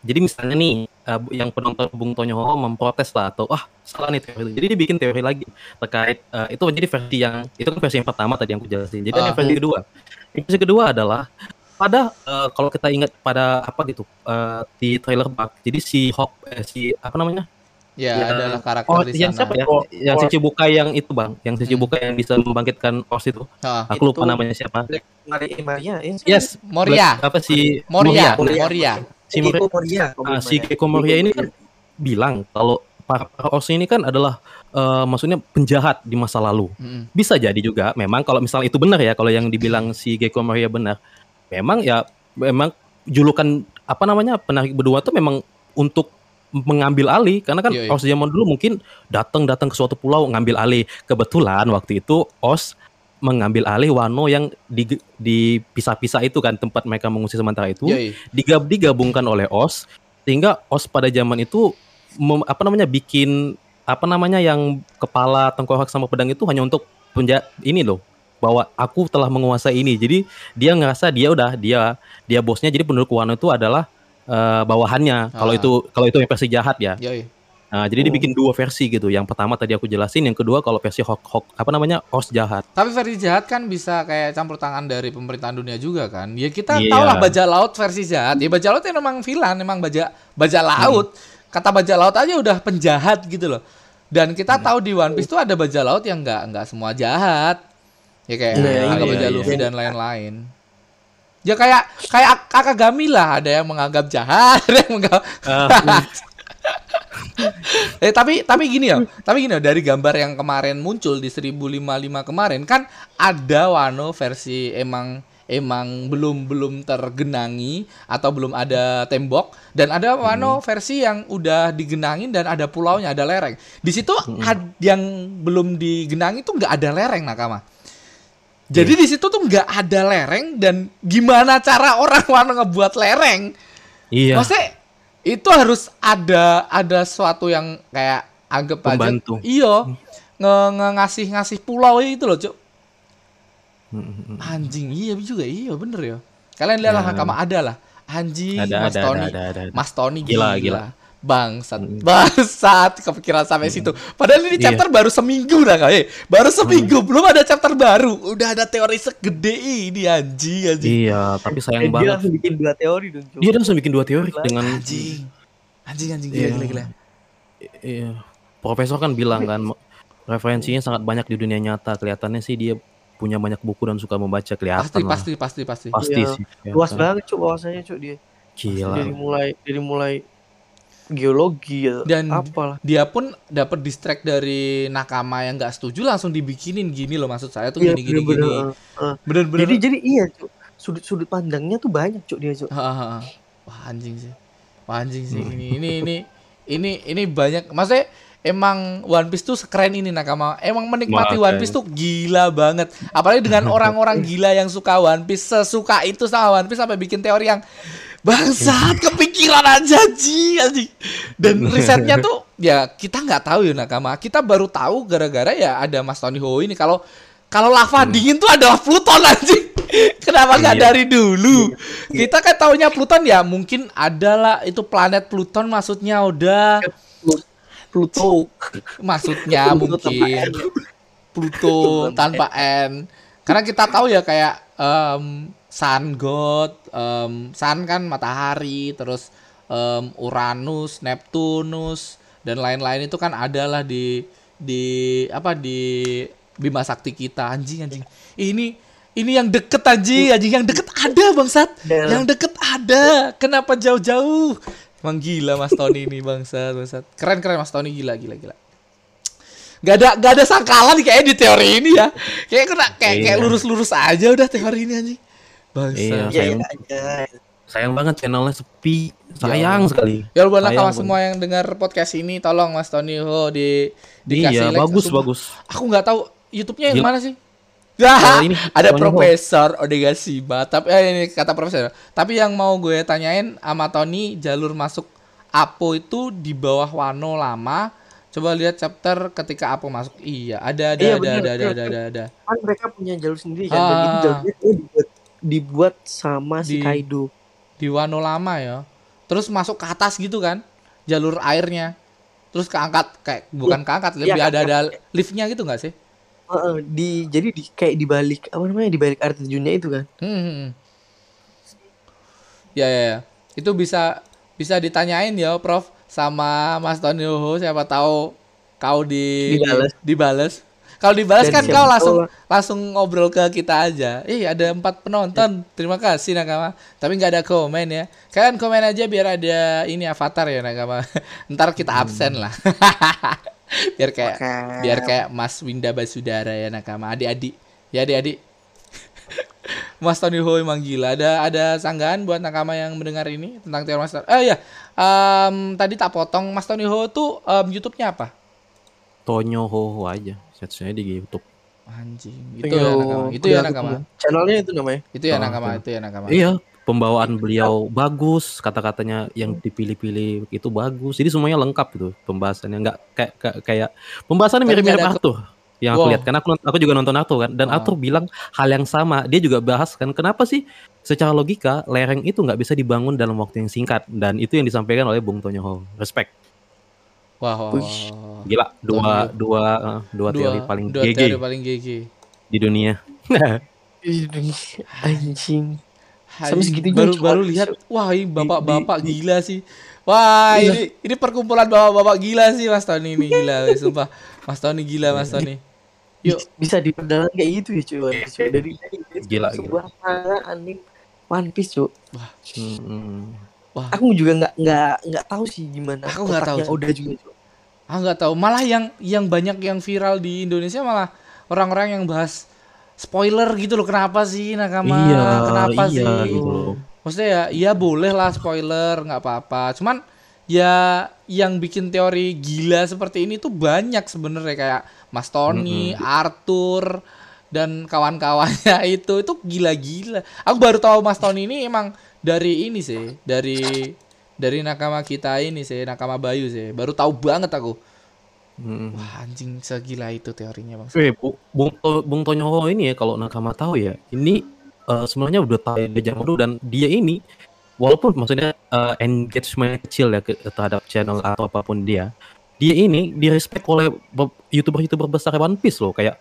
Jadi misalnya nih bu- yang penonton Bung Tonyo Ho memprotes lah atau wah salah nih teori itu. Jadi dia bikin teori lagi terkait eh, itu menjadi versi yang itu kan versi yang pertama tadi yang aku jelasin. Jadi Ah. ada versi kedua. Yang versi kedua adalah pada eh, kalau kita ingat pada apa gitu eh, di trailer bug. Jadi si Hawk eh, si apa namanya? Ya, Ya. adalah karakter Oh, di yang sana. siapa ya? Oh, yang oh. si Cibukai yang itu, Bang. Yang si Hmm. Cibukai yang bisa membangkitkan Ors itu. Ah, Aku lupa Itu- namanya siapa. Black Maria Maria ya. Yes, Moria. Black- apa si Moria, Moria. Moria. Moria, Iko Moria. ah, si Keiko Moria ini kan bilang kalau para, para ini kan adalah eh, maksudnya penjahat di masa lalu. Mm. Bisa jadi juga memang kalau misal itu benar ya kalau yang dibilang si Gecko Moria benar. Memang ya memang julukan apa namanya penarik berdua tuh memang untuk mengambil alih karena kan Iya, iya. Os zaman dulu mungkin datang datang ke suatu pulau ngambil alih. Kebetulan waktu itu Os mengambil alih Wano yang di- dipisah-pisah itu kan tempat mereka mengungsi sementara itu Yoi. digab digabungkan oleh OS sehingga OS pada zaman itu mem- apa namanya bikin apa namanya yang kepala tengkorak sama pedang itu hanya untuk penja ini loh bahwa aku telah menguasai ini jadi dia ngerasa dia udah dia dia bosnya jadi penduduk Wano itu adalah eh, bawahannya kalau Ah. itu kalau itu yang versi jahat ya Yoi. Nah, jadi dibikin dua versi gitu yang pertama tadi aku jelasin yang kedua kalau versi hok hok apa namanya os jahat Tapi versi jahat kan bisa kayak campur tangan dari pemerintahan dunia juga kan. Ya kita Iya. tahu lah bajak laut versi jahat. Ya bajak laut memang villain, memang bajak bajak laut. Kata bajak laut aja udah penjahat gitu loh. Dan kita tahu di One Piece tuh ada bajak laut yang nggak nggak semua jahat. Ya kayak Iya, ada iya, bajak iya. Luffy dan lain-lain. Ya kayak kayak Ak- Akagami lah, ada yang menganggap jahat, ada yang menganggap eh tapi tapi gini ya, tapi gini ya dari gambar yang kemarin muncul di 1055 kemarin kan ada Wano versi emang emang belum belum tergenangi atau belum ada tembok dan ada Wano versi yang udah digenangin dan ada pulaunya ada lereng. Di situ ad- yang belum digenangi tuh nggak ada lereng nakama. Jadi di situ tuh nggak ada lereng dan gimana cara orang Wano ngebuat lereng? iya Maksudnya itu harus ada ada sesuatu yang kayak anggap Pembantu. aja. Iya. Nge, nge- ngasih ngasih pulau itu loh, Cuk. Anjing, iya juga iya bener ya. Kalian lihatlah Ya. nakama ada lah. Anjing, ada Mas ada, Tony. ada ada ada Mas Tony gila, Gila, gila. Bangsat, Mm. bangsat kepikiran sampai situ. Padahal ini Iya. chapter baru seminggu dah kayak. Baru seminggu, belum ada chapter baru. Udah ada teori segede ini anjing, anjing. Iya, tapi Eh, sayang dia banget. langsung bikin dua teori dong. Dia langsung bikin dua teori Gila. dengan Anjing. Anjing anjing gila Iya. gila gila. iya. Profesor kan bilang kan referensinya sangat banyak di dunia nyata. Kelihatannya sih dia punya banyak buku dan suka membaca kelihatan Pasti lah. pasti pasti pasti. Pasti Iya. sih. Luas banget cuk wawasannya cuk dia. Gila. Dari mulai dari mulai geologi ya Dan- apalah. dia pun dapat distract dari nakama yang nggak setuju langsung dibikinin gini loh maksud saya tuh Iya, gini gini bener-bener, gini eh, eh. bener-bener Jadi jadi iya, Cuk. Sudut-sudut pandangnya tuh banyak, Cuk, dia, Cuk. Wah anjing sih wah anjing sih Hmm. ini ini ini ini ini banyak maksudnya emang One Piece tuh sekeren ini nakama emang menikmati Makanya. One Piece tuh gila banget apalagi dengan orang-orang gila yang suka One Piece sesuka itu sama One Piece sampai bikin teori yang bangsat kepikiran aja ji anjing. Dan risetnya tuh ya kita nggak tahu ya nakama kita baru tahu gara-gara ya ada Mas Tony Ho ini. Kalau kalau lava dingin tuh adalah Pluton anjing. Kenapa nggak Iya. dari dulu? Kita kan taunya Pluton ya mungkin adalah itu planet Pluton maksudnya udah Pluto. maksudnya Pluto mungkin. Pluto tanpa N. Karena kita tahu ya kayak em, Sun God em, Sun kan matahari terus em, Uranus Neptunus dan lain-lain itu kan adalah di di apa di Bima Sakti kita anjing anjing ini ini yang deket anjing anjing yang deket ada bangsat Ya. yang deket ada kenapa jauh-jauh emang gila Mas Tony ini bangsat bangsat keren keren Mas Tony gila gila gila Gak ada gak ada sangkalan kayak di teori ini ya. Kayak kena kayak kayak Iya. lurus-lurus aja udah teori ini anjing. Bangsa. Iya. Iya, Sayang. iya aja. Sayang banget channelnya sepi. Sayang sekali. Ya lu buat kawan semua yang dengar podcast ini tolong Mas Tony Ho di dikasih Iya, like. bagus Sumpah, bagus. Aku nggak tahu YouTube-nya yang Gila. mana sih? Nah, ini, ada. Profesor Odegasima. Tapi eh, ini kata Profesor. Tapi yang mau gue tanyain sama Tony jalur masuk Apo itu di bawah Wano lama. Coba lihat chapter ketika Apo masuk. Iya, ada ada Iya, ada, bener, ada ada bener. ada ada ada. Kan mereka punya jalur sendiri kan. Dan itu Ah. jalurnya tuh dibuat, dibuat sama si Di- Kaido. di Wano lama ya. Terus masuk ke atas gitu kan, jalur airnya. Terus keangkat kayak bukan keangkat, lebih Iya, ada ada liftnya gitu nggak sih? Heeh, di jadi di kayak di balik apa namanya di balik air terjunnya itu kan. Hmm, hmm, hmm. Ya, ya, ya. Itu bisa bisa ditanyain ya, Prof, sama Mas Tony Ho, siapa tahu kau di Dibales. di- dibales. Kalau dibales Dan kan kau tahu langsung lah. langsung ngobrol ke kita aja. Ih, ada empat penonton. Terima kasih Nakama. Tapi nggak ada komen ya. Kalian komen aja biar ada ini avatar ya Nakama. Ntar kita absen lah. biar kayak Oke. biar kayak Mas Winda Basudara ya Nakama. Adik-adik. Ya adik-adik. Mas Tony Ho emang gila. Ada ada sanggahan buat nakama yang mendengar ini tentang teori Mas. Eh ya, Em, tadi tak potong Mas Tony Ho tuh em, YouTube-nya apa? Tonyo Ho aja. Search-nya di YouTube. Anjing. Itu ya nakama. Itu ya nakama. Channelnya itu namanya. Itu ya Oh, nakama. Itu ya nakama. Iya, pembawaan beliau bagus, kata-katanya yang dipilih-pilih itu bagus. Jadi semuanya lengkap gitu pembahasannya. Nggak kayak kayak, kayak pembahasannya mirip-mirip Arthur. Yang aku Wow. lihat karena aku aku juga nonton Arthur kan dan Oh. Arthur bilang hal yang sama. Dia juga bahas kan kenapa sih secara logika lereng itu nggak bisa dibangun dalam waktu yang singkat dan itu yang disampaikan oleh Bung Tonyo Ho. Respect. Wah, wah, Wih. wah. Gila, dua dua eh, dua, teori paling dua GG teori paling GG. di dunia. Anjing. Sampai segitunya baru baru lihat wah ini bapak-bapak di- gila sih wah Iya. ini ini perkumpulan bapak-bapak gila sih Mas Tony ini gila sumpah Mas Tony gila Mas Tony yuk Bisa diperdalam kayak gitu ya cuy. Dari Gila, sebuah manga anime One Piece cuy. Hmm. Aku juga nggak nggak nggak tahu sih gimana. Aku nggak tahu. Oda juga cuy. Ah nggak tahu. Malah yang yang banyak yang viral di Indonesia malah orang-orang yang bahas spoiler gitu loh. Kenapa sih nakama? Iya, kenapa iya sih? gitu loh. maksudnya ya iya boleh lah spoiler nggak apa-apa. Cuman ya yang bikin teori gila seperti ini tuh banyak sebenarnya. Kayak Mas Tony, Arthur dan kawan-kawannya itu. Itu gila-gila. Aku baru tahu Mas Tony ini emang dari ini sih, dari dari nakama kita ini sih, nakama Bayu sih. Baru tahu banget aku. Hmm. Wah, anjing segila itu teorinya, Bang. Eh, Bu- Bung, To- Bung Tonyo Ho ini ya kalau nakama tahu ya, ini eh, sebenarnya udah tahu dari zaman dulu dan dia ini walaupun maksudnya eh, engagement kecil ya ke- terhadap channel atau apa pun dia, dia ini di respect oleh be- youtuber-youtuber besar One Piece loh, kayak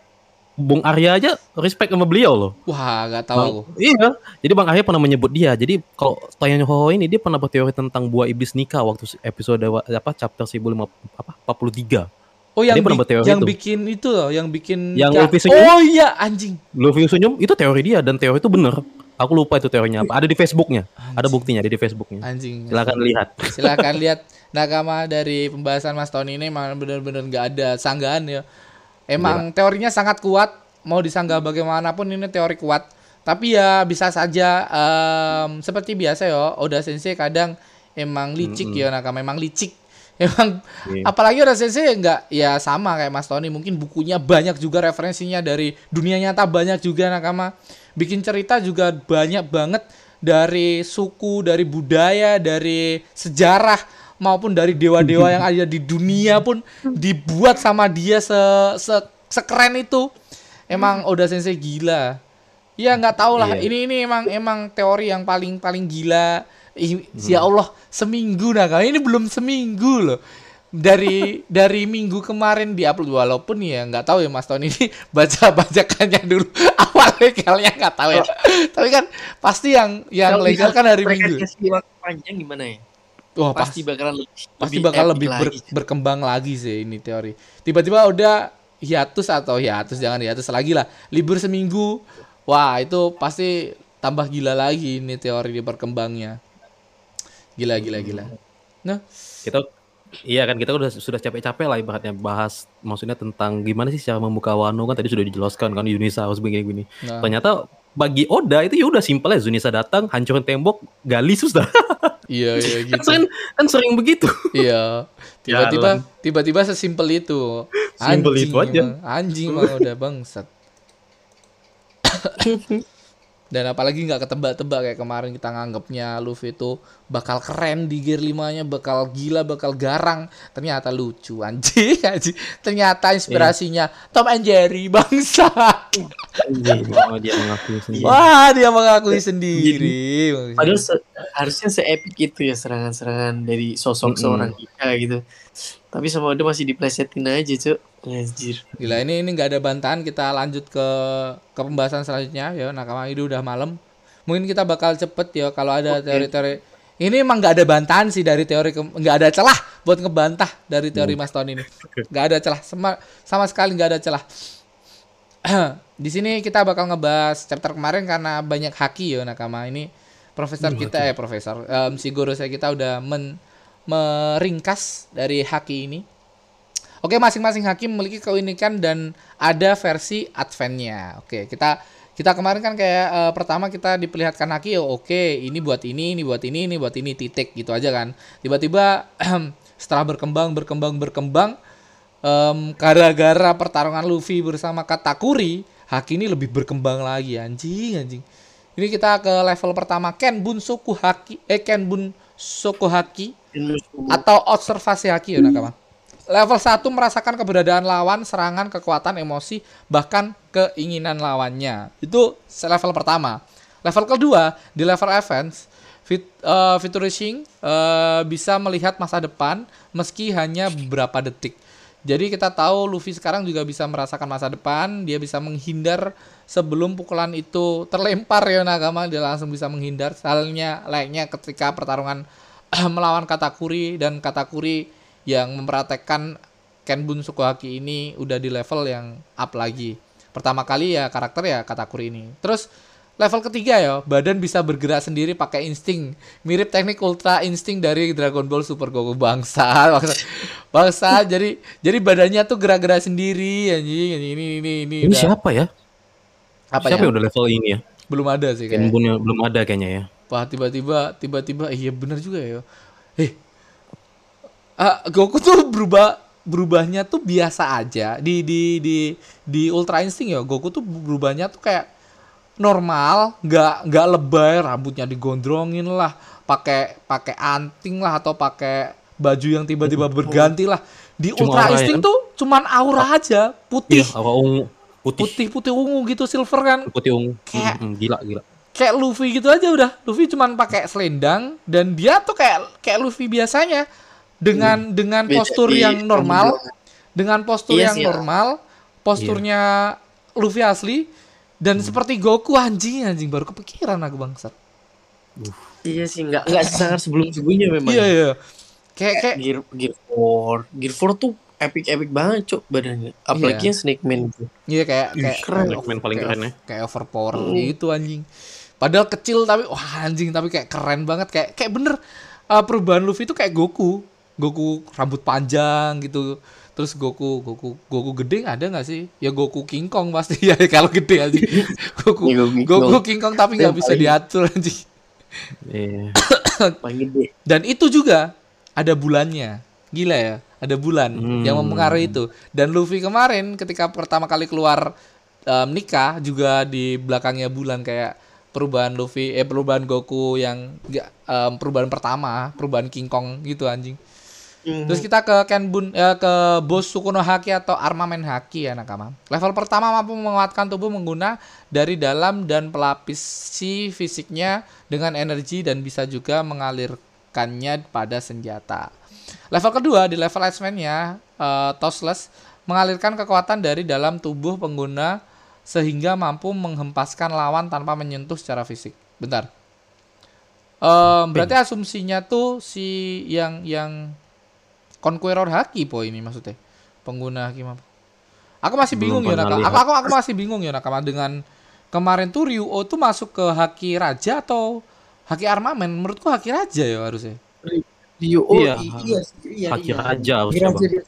Bung Arya aja respect sama beliau loh. Wah, nggak tahu Bang-. Iya, jadi Bang Arya pernah menyebut dia. Jadi kalau Tonyo Ho ini dia pernah berteori tentang buah iblis nikah waktu episode apa chapter 1050 apa 43. Oh, yang, Dia pernah berteori yang itu. bikin itu loh, yang bikin Yang Luffy senyum? Oh iya, anjing. Luffy senyum itu teori dia dan teori itu bener. Aku lupa itu teorinya apa. Ada di Facebooknya. Ada buktinya ada di Facebooknya. Anjing. Silakan lihat. Silakan lihat nakama dari pembahasan Mas Tony ini emang bener-bener nggak ada sanggahan ya. Emang teorinya sangat kuat, mau disanggah bagaimanapun ini teori kuat. Tapi ya bisa saja em, seperti biasa ya, Oda Sensei kadang emang licik ya nakama, emang licik. Emang Iya. apalagi Oda Sensei nggak ya sama kayak Mas Tony, mungkin bukunya banyak juga referensinya dari dunia nyata banyak juga nakama. Bikin cerita juga banyak banget dari suku, dari budaya, dari sejarah maupun dari dewa-dewa yang ada di dunia pun dibuat sama dia se, se sekeren itu. Emang Oda Sensei gila. Ya nggak tahu lah. Iya. Ini ini emang emang teori yang paling paling gila. Ya Allah, seminggu nah Kak. Ini belum seminggu loh. Dari dari minggu kemarin diupload walaupun ya nggak tahu ya Mas Tony ini baca bacakannya dulu awal legalnya nggak tahu ya. Tapi kan pasti yang yang legal kan hari Minggu. panjang gimana ya? Wah, pasti pasti bakalan lebih, pasti bakal lebih ber- lagi. berkembang lagi sih ini teori. Tiba-tiba udah hiatus atau hiatus jangan hiatus lagi lah. Libur seminggu. Wah, itu pasti tambah gila lagi ini teori di berkembangnya. Gila gila gila. Nah, kita iya kan kita udah sudah capek-capek lah ibaratnya bahas maksudnya tentang gimana sih cara membuka Wano kan tadi sudah dijelaskan kan Yunisa harus begini-gini. nah. Ternyata bagi Oda itu ya udah simpel ya Yunisa datang hancurin tembok gali sudah. Iya iya kan gitu. sering kan sering begitu. Iya. Tiba-tiba tiba-tiba sesimpel itu. Simpel itu aja. emang. Anjing mah udah bangsat. Dan apalagi nggak ketebak-tebak kayak kemarin kita nganggapnya Luffy itu bakal keren di gear 5-nya, bakal gila, bakal garang. Ternyata lucu anjing, anjing. Ternyata inspirasinya Tom and Jerry bangsat. Oh, dia mengakui sendiri. Wah, dia mengakui sendiri. Padahal se- harusnya se-epic itu ya serangan-serangan dari sosok Mm-mm. seorang Ika gitu. Tapi sama udah masih diplesetin aja, Cuk. Anjir. Gila ini ini nggak ada bantahan kita lanjut ke ke pembahasan selanjutnya. Ya nakama ini udah malam. Mungkin kita bakal cepet ya kalau ada teori-teori. Ini emang nggak ada bantahan sih dari teori nggak ada celah buat ngebantah dari teori Mas Tony ini. Nggak ada celah. Sama sama sekali nggak ada celah. Di sini kita bakal ngebahas chapter kemarin karena banyak haki ya nakama. Ini profesor kita eh profesor em, si guru saya kita udah men meringkas dari haki ini Oke, masing-masing hakim memiliki keunikan dan ada versi adventnya. Oke, kita kita kemarin kan kayak eh, pertama kita diperlihatkan haki, oh, oke, ini buat ini, ini buat ini, ini buat ini, titik gitu aja kan. Tiba-tiba setelah berkembang, berkembang, berkembang, em, gara-gara pertarungan Luffy bersama Katakuri, haki ini lebih berkembang lagi, anjing, anjing. Ini kita ke level pertama Ken Bun Soku Haki, eh Ken Bun Soku Haki atau observasi haki ya nakama. Level 1 merasakan keberadaan lawan, serangan, kekuatan, emosi, bahkan keinginan lawannya. Itu level pertama. Level kedua, di level events, fit, eh, Futurishing eh, bisa melihat masa depan meski hanya beberapa detik. Jadi kita tahu Luffy sekarang juga bisa merasakan masa depan, dia bisa menghindar sebelum pukulan itu terlempar ya Nagama, dia langsung bisa menghindar. Halnya layaknya ketika pertarungan melawan Katakuri dan Katakuri yang mempraktekkan Kenbun Sukuhaki ini udah di level yang up lagi. Pertama kali ya karakter ya Katakuri ini. Terus level ketiga ya, badan bisa bergerak sendiri pakai insting. Mirip teknik Ultra Instinct dari Dragon Ball Super Goku bangsa. Bangsa. Bangsa jadi jadi badannya tuh gerak-gerak sendiri anjing. Ini ini ini ini. Ini udah- siapa ya? Apa siapa ya? yang udah level ini ya? Belum ada sih kayaknya. Kenbunnya belum ada kayaknya ya. Wah tiba-tiba tiba-tiba iya bener juga ya. Eh, ah, Goku tuh berubah berubahnya tuh biasa aja di di di di Ultra Instinct ya. Goku tuh berubahnya tuh kayak normal, nggak nggak lebay, rambutnya digondrongin lah, pakai pakai anting lah atau pakai baju yang tiba-tiba berganti lah. Di Cuma Ultra ya Instinct kan? tuh cuman aura aja, putih, Iya, ungu putih. putih putih ungu gitu silver kan. Putih ungu. Kayak- hmm, gila gila. kayak Luffy gitu aja udah. Luffy cuman pakai selendang dan dia tuh kayak kayak Luffy biasanya dengan dengan Beda postur di yang normal, dengan postur Iya yang sih, ya. normal, posturnya Luffy asli dan seperti Goku anjing anjing baru kepikiran aku bangsat. Iya sih, nggak nggak sesangar sebelum-sebelumnya memang. Iya iya. Kayak kayak Gear Gear 4. Gear 4 tuh epic-epic banget, Cuk, badannya. Apalagi Iya. yang Snake Man itu. iya kayak kayak keren. kayak, Main paling kayak- keren ya. kayak overpower Hmm. gitu anjing. Padahal kecil tapi wah anjing tapi kayak keren banget kayak kayak bener uh, perubahan Luffy itu kayak Goku. Goku rambut panjang gitu. Terus Goku Goku Goku gede ada nggak sih? Ya Goku King Kong pasti. Ya kalau gede aja Goku Ya, Goku King Kong. Tapi nggak bisa diatur anjing. Iya. paling gede. Dan itu juga ada bulannya. Gila ya ada bulan Hmm. yang mempengaruhi itu. Dan Luffy kemarin ketika pertama kali keluar em, nikah juga di belakangnya bulan kayak perubahan Luffy eh perubahan Goku yang em, perubahan pertama perubahan King Kong gitu anjing Terus kita ke Kenbun ya ke Bos Sukuno Haki atau armamen haki ya nakama. Level pertama mampu menguatkan tubuh mengguna dari dalam dan pelapisi fisiknya dengan energi dan bisa juga mengalirkannya pada senjata. Level kedua di level X-Men-nya eh, Tossless mengalirkan kekuatan dari dalam tubuh pengguna sehingga mampu menghempaskan lawan tanpa menyentuh secara fisik. Bentar. Em, berarti asumsinya tuh si yang yang Conqueror Haki po ini maksudnya. Pengguna Haki apa? Aku masih bingung ya Nakama. Aku, aku aku masih bingung ya Nakama dengan kemarin tuh Ryuo tuh masuk ke Haki Raja atau Haki Armamen? Menurutku Haki Raja ya harusnya. Rio Iya. iya sih, iya Haki iya. Raja harus Haki Raja coba. dia.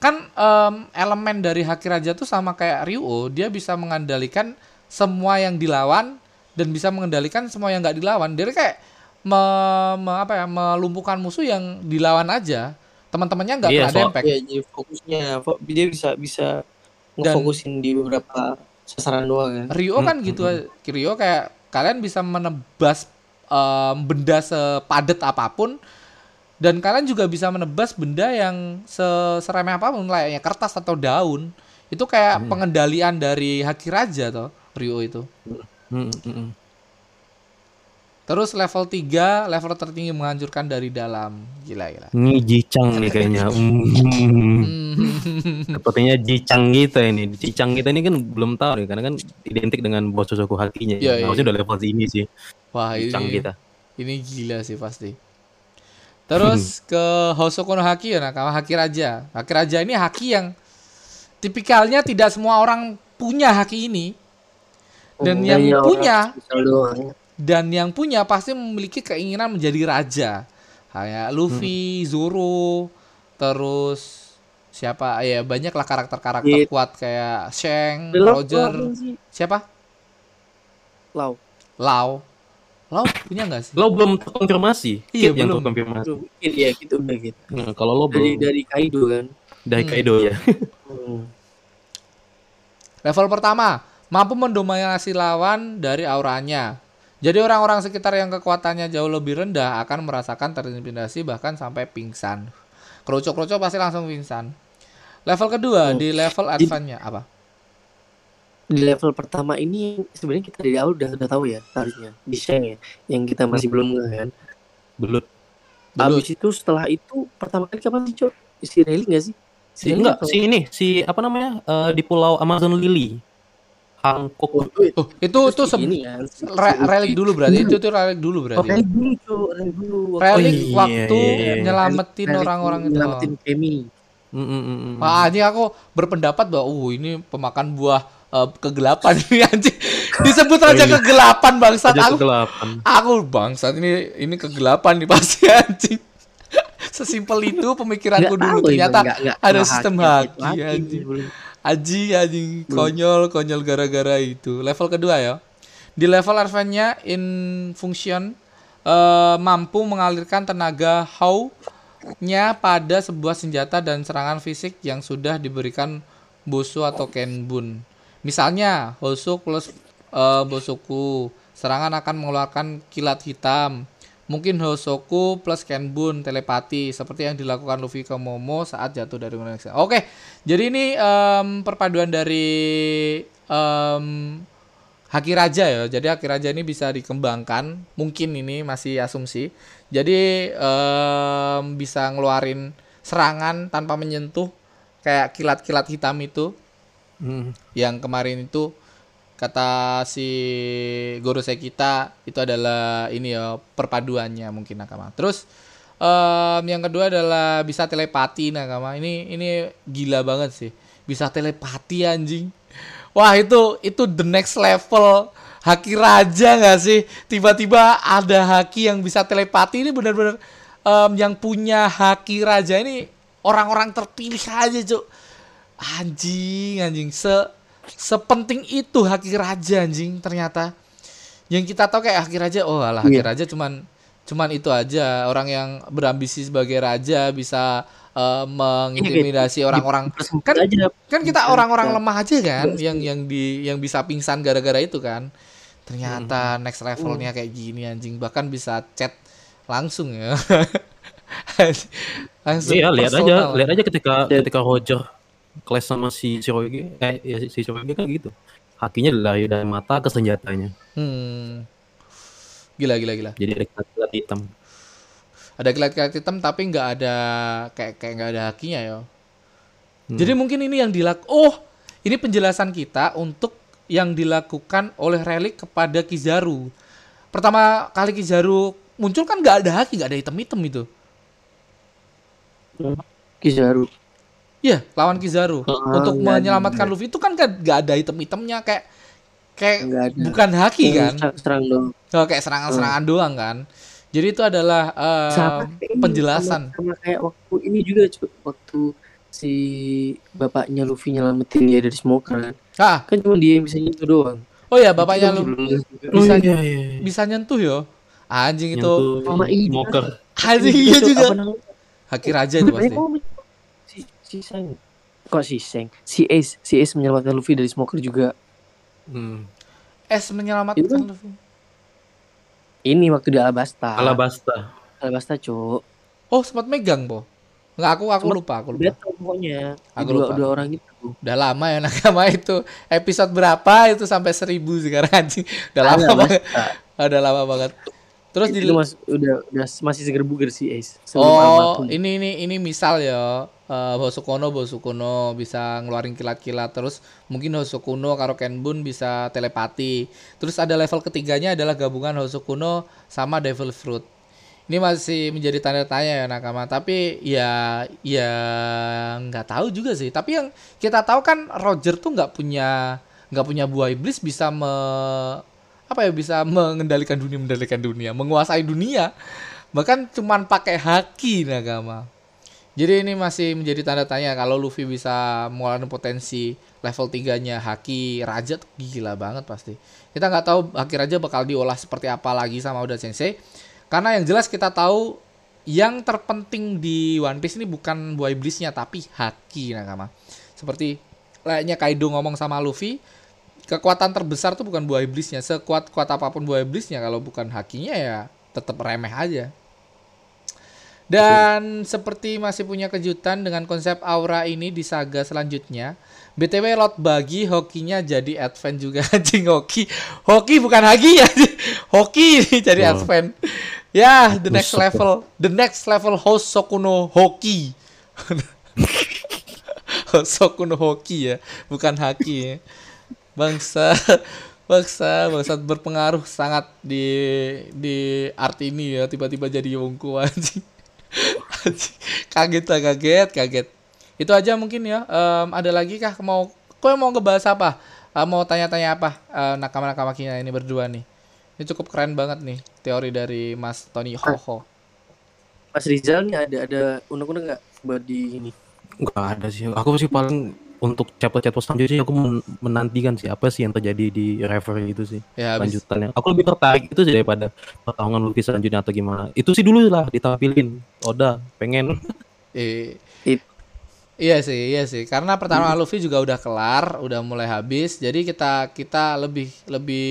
Kan em, elemen dari Haki Raja tuh sama kayak Ryuo, dia bisa mengendalikan semua yang dilawan dan bisa mengendalikan semua yang nggak dilawan. Dia kayak me- me- apa ya, melumpuhkan musuh yang dilawan aja. Teman-temannya nggak Iya, kena so- dampak. Iya, jadi fokusnya fo- dia bisa bisa ngefokusin di beberapa sasaran doang kan. Rio kan Hmm, gitu Rio kayak kalian bisa menebas em, benda sepadat apa pun dan kalian juga bisa menebas benda yang seseremeh apa pun layaknya kertas atau daun itu kayak Hmm. pengendalian dari Haki Raja toh Rio itu hmm, hmm. Terus level 3 level tertinggi menghancurkan dari dalam gila gila Ini Jicang nih kayaknya. Hmm. Hmm. Sepertinya Jicang kita ini. Jicang kita ini kan belum tahu nih karena kan identik dengan bos Sosoku Hakinya. Iya, iya, Harusnya udah level sini sih. wah Jicang ini kita. Ini gila sih pasti. Terus ke Hosoku no Haki ya nakama Haki Raja. Haki Raja ini haki yang tipikalnya tidak semua orang punya haki ini. Dan yang Hanya orang punya. Dan yang punya pasti memiliki keinginan menjadi raja. Kayak Luffy, Zoro, terus siapa ya banyaklah karakter-karakter Iya. kuat kayak Shang, Lau Roger, siapa? Lau. Lau. Lau punya nggak sih? Lo belum terkonfirmasi. Iya, Kit belum. terkonfirmasi. Belum mungkin ya gitu udah gitu. Nah, kalau lo Dari belum dari Kaido kan. dari Hmm. Kaido ya. Hmm. Level pertama, mampu mendominasi lawan dari auranya. Jadi orang-orang sekitar yang kekuatannya jauh lebih rendah akan merasakan terintimidasi bahkan sampai pingsan. Kroco-kroco pasti langsung pingsan. Level kedua Oh. di level advance-nya apa? Di level pertama ini sebenarnya kita dari awal udah udah tahu ya harusnya di ya yang kita masih belum kan. Belut. Belut. Habis itu setelah itu pertama kali kapan sih Cok? Si Rayleigh nggak sih? Si Rayleigh enggak, atau- si ini, si apa namanya? eh, di Pulau Amazon Lily. Hankook. Oh, itu, Oh, itu itu tuh se- ini si- re- si- relik dulu berarti. Itu tuh relik dulu Oh, berarti. Rayleigh dulu Cok, Rayleigh dulu. Relik Oh, iya, waktu iya, iya. nyelamatin Rayleigh orang-orang itu. Nyelamatin Kemi. Mm, mm, mm, mm. Wah, ini aku berpendapat bahwa uh ini pemakan buah eh, kegelapan ini anjing. Disebut Oh, aja iya. kegelapan bangsat aku. kegelapan. Aku bangsat ini ini kegelapan nih pasti anjing. Sesimpel itu pemikiranku dulu tahu, ternyata. Nggak- nggak ada sistem haki, anjing. Belum. Aji anjing konyol konyol gara-gara itu. Level kedua ya. Di level advance-nya in function eh, mampu mengalirkan tenaga how-nya pada sebuah senjata dan serangan fisik yang sudah diberikan Bosu atau Kenbun. Misalnya, Hosu plus eh, Bosoku. Serangan akan mengeluarkan kilat hitam. Mungkin Hosoku plus Kenbun telepati seperti yang dilakukan Luffy ke Momo saat jatuh dari gunung. Oke, jadi ini em, perpaduan dari em, Haki Raja ya. Jadi Haki Raja ini bisa dikembangkan. Mungkin ini masih asumsi. Jadi em, bisa ngeluarin serangan tanpa menyentuh kayak kilat-kilat hitam itu Mm. yang kemarin itu kata si Gorosei kita itu adalah ini ya perpaduannya mungkin nakama. Terus em, yang kedua adalah bisa telepati nakama. Ini ini gila banget sih. Bisa telepati anjing. Wah itu itu the next level haki raja nggak sih? Tiba-tiba ada haki yang bisa telepati ini benar-benar em, yang punya haki raja ini orang-orang terpilih aja, Cuk. Anjing, anjing. Se sepenting itu haki raja anjing ternyata. Yang kita tahu kayak haki raja, oh alah haki Iya. raja cuman cuman itu aja. Orang yang berambisi sebagai raja bisa eh, mengintimidasi orang-orang. Persempit kan aja. kan kita Bisa, orang-orang lemah aja kan Bisa. yang yang di yang bisa pingsan gara-gara itu kan. Ternyata Hmm. next levelnya kayak gini anjing. Bahkan bisa chat langsung ya. Langsung Iya, lihat aja, lihat aja ketika ketika Roger kelas sama si Shiroge, eh ya, si Shiroge kan gitu. Hakinya lari dari mata ke senjatanya. hmm. gila gila gila Jadi ada kilat hitam. ada kilat-kilat hitam tapi nggak ada kayak kayak nggak ada hakinya ya Hmm. jadi mungkin ini yang dilak oh ini penjelasan kita untuk yang dilakukan oleh relik kepada Kizaru pertama kali Kizaru muncul kan nggak ada haki nggak ada hitam-hitam itu Kizaru Iya, lawan Kizaru. Ah, Untuk ada. menyelamatkan Luffy itu kan gak, gak ada item-itemnya kayak kayak bukan haki kan. serang, serang dong Oh, kayak serangan-serangan doang kan. Jadi itu adalah sama ini, penjelasan. sama, sama kayak waktu ini juga waktu si bapaknya Luffy nyelamatin dia dari smoker kan Ah, kan cuma dia yang bisa nyentuh doang oh ya bapaknya Itu lu juga. bisa iya, iya. bisa nyentuh yo. Anjing itu. Nyentuh Sama ini. smoker. Anjing iya juga. Haki raja itu pasti. Si si Seng kok si Seng si Ace si Ace menyelamatkan Luffy dari smoker juga Hmm. Es menyelamatkan Itu kan- Luffy. ini waktu di Alabasta Alabasta. Alabasta cuk Oh, sempat megang, Po. Enggak, aku aku Sempat- lupa, aku lupa. Battle pokoknya Aku dua, lupa. dua orang itu Udah lama ya nakama itu. Episode berapa itu sampai seribu sekarang anjing. Udah lama banget. Udah lama banget. Terus di itu mas, udah udah masih seger buger si Ace sebelum Oh, ini ini ini misal ya. Eh Hosokono Bosukono bisa ngeluarin kilat-kilat terus mungkin Hosokuno karo Kenbun bisa telepati. Terus ada level ketiganya adalah gabungan Hosokuno sama Devil Fruit. Ini masih menjadi tanda tanya ya nakama, tapi ya ya nggak tahu juga sih. Tapi yang kita tahu kan Roger tuh nggak punya nggak punya buah iblis bisa me, apa ya bisa mengendalikan dunia mengendalikan dunia, menguasai dunia. Bahkan cuman pakai haki nakama. Jadi ini masih menjadi tanda tanya kalau Luffy bisa mengeluarkan potensi level 3-nya Haki Raja tuh gila banget pasti. Kita nggak tahu Haki Raja bakal diolah seperti apa lagi sama Oda Sensei. Karena yang jelas kita tahu yang terpenting di One Piece ini bukan buah iblisnya tapi Haki nakama. Seperti layaknya Kaido ngomong sama Luffy, kekuatan terbesar tuh bukan buah iblisnya. Sekuat-kuat apa pun buah iblisnya kalau bukan hakinya ya tetap remeh aja. Dan seperti masih punya kejutan dengan konsep aura ini di saga selanjutnya. BTW lot bagi hokinya jadi advent juga anjing hoki. Hoki bukan hagi ya. hoki jadi Wow. advent. Ya, the next level, the next level Hosokuno Hoki. Hosokuno Hoki ya, bukan haki ya. Bangsa bangsa bangsa berpengaruh sangat di di art ini ya tiba-tiba jadi Yongko anjing. Kaget lah kaget kaget. Itu aja mungkin ya. Em, ada lagi kah? Mau kau mau ngebahas apa? Eh, mau tanya-tanya apa? Eh, nakama-nakama kita ini berdua nih. Ini cukup keren banget nih teori dari Mas Tony Hoho Mas. Rizal nih ada ada unek-unek nggak buat di ini? Enggak ada sih. Aku sih paling untuk chapter-chapter selanjutnya aku men- menantikan sih apa sih yang terjadi di reverie itu sih ya habis lanjutannya. Aku lebih tertarik itu sih daripada pertarungan Luffy selanjutnya atau gimana. Itu sih dulu lah ditampilin. Oda pengen Eh, It- iya sih, iya sih. Karena pertarungan Luffy juga udah kelar, udah mulai habis. Jadi kita kita lebih lebih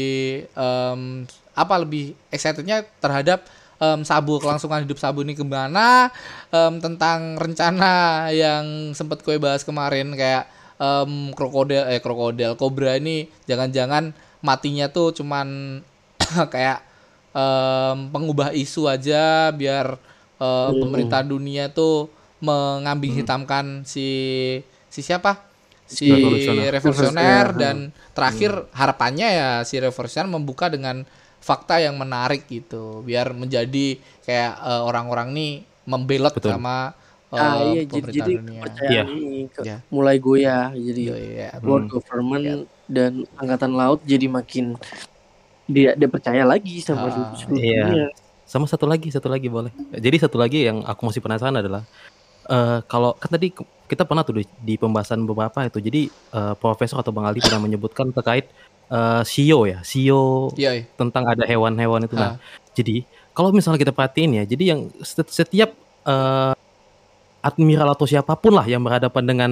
em, apa lebih excitednya terhadap em, Sabu kelangsungan hidup Sabu ini ke mana em, tentang rencana yang sempat kue bahas kemarin kayak em, krokodil eh krokodil kobra ini jangan-jangan matinya tuh cuman kayak em, pengubah isu aja biar eh, pemerintah dunia tuh mengambing hitamkan si si siapa? Si Revolusioner. revolusioner Revolusioner, dan terakhir harapannya ya si revolusioner membuka dengan fakta yang menarik gitu biar menjadi kayak eh, orang-orang nih membelot Betul. sama ah iya jadi jadi kepercayaan Iya. ini ke- Iya. mulai goyah jadi Iya, iya. world Hmm. government Iya. dan angkatan laut jadi makin dia dia percaya lagi sama Ah, seluruh iya. dunia sama satu lagi, satu lagi boleh. Jadi satu lagi yang aku masih penasaran adalah eh kalau kan tadi kita pernah tuh di, di pembahasan beberapa itu. Jadi eh, profesor atau Bang Ali pernah menyebutkan terkait CEO ya, CEO Iya. iya. tentang ada hewan-hewan itu. Nah, Ah. jadi kalau misalnya kita perhatiin ya, jadi yang set- setiap eh, admiral atau siapa pun lah yang berhadapan dengan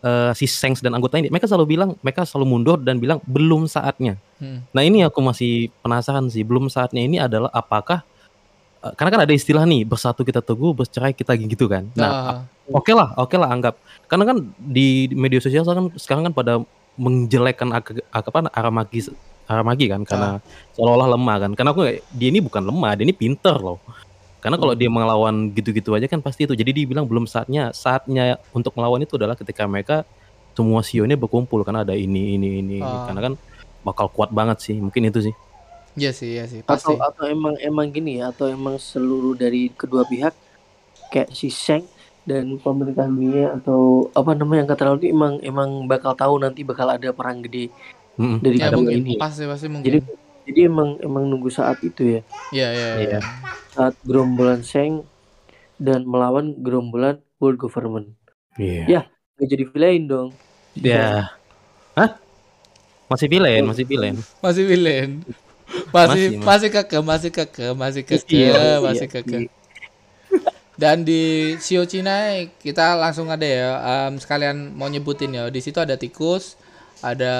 eh, si Sengs dan anggota ini, mereka selalu bilang, mereka selalu mundur dan bilang belum saatnya. Hmm. Nah ini aku masih penasaran sih, belum saatnya ini adalah apakah eh, karena kan ada istilah nih bersatu kita teguh, bercerai kita gitu kan. Nah, Nah, oke lah, oke lah anggap. Karena kan di media sosial sekarang sekarang kan pada menjelekkan ag- ag- apa aramagi aramagi kan karena seolah-olah lemah kan. Karena aku dia ini bukan lemah, dia ini pinter loh. Karena kalau dia melawan gitu-gitu aja kan pasti itu. Jadi dia bilang belum saatnya. Saatnya untuk melawan itu adalah ketika mereka semua CEO-nya berkumpul karena ada ini ini ini. Ah. Karena kan bakal kuat banget sih. Mungkin itu sih. iya sih, iya sih, pasti. atau atau emang emang gini ya atau emang seluruh dari kedua pihak kayak si Sheng dan pemerintah dunia atau apa namanya yang kata Laudi emang emang bakal tahu nanti bakal ada perang gede Mm-mm. dari Ya kedua mungkin, ini pasti pasti mungkin. jadi jadi emang emang nunggu saat itu ya Iya, iya, iya. Iya. Saat gerombolan Sheng dan melawan gerombolan world government Iya. Ya. nggak jadi villain dong Ya. Hah? Masih villain, masih villain. Masih villain. Masih Masih, Mas. masih keke, masih keke, masih keke, Iya, masih iya, keke. iya. Dan di Sio Cina kita langsung ada ya em, sekalian mau nyebutin ya. Di situ ada tikus, ada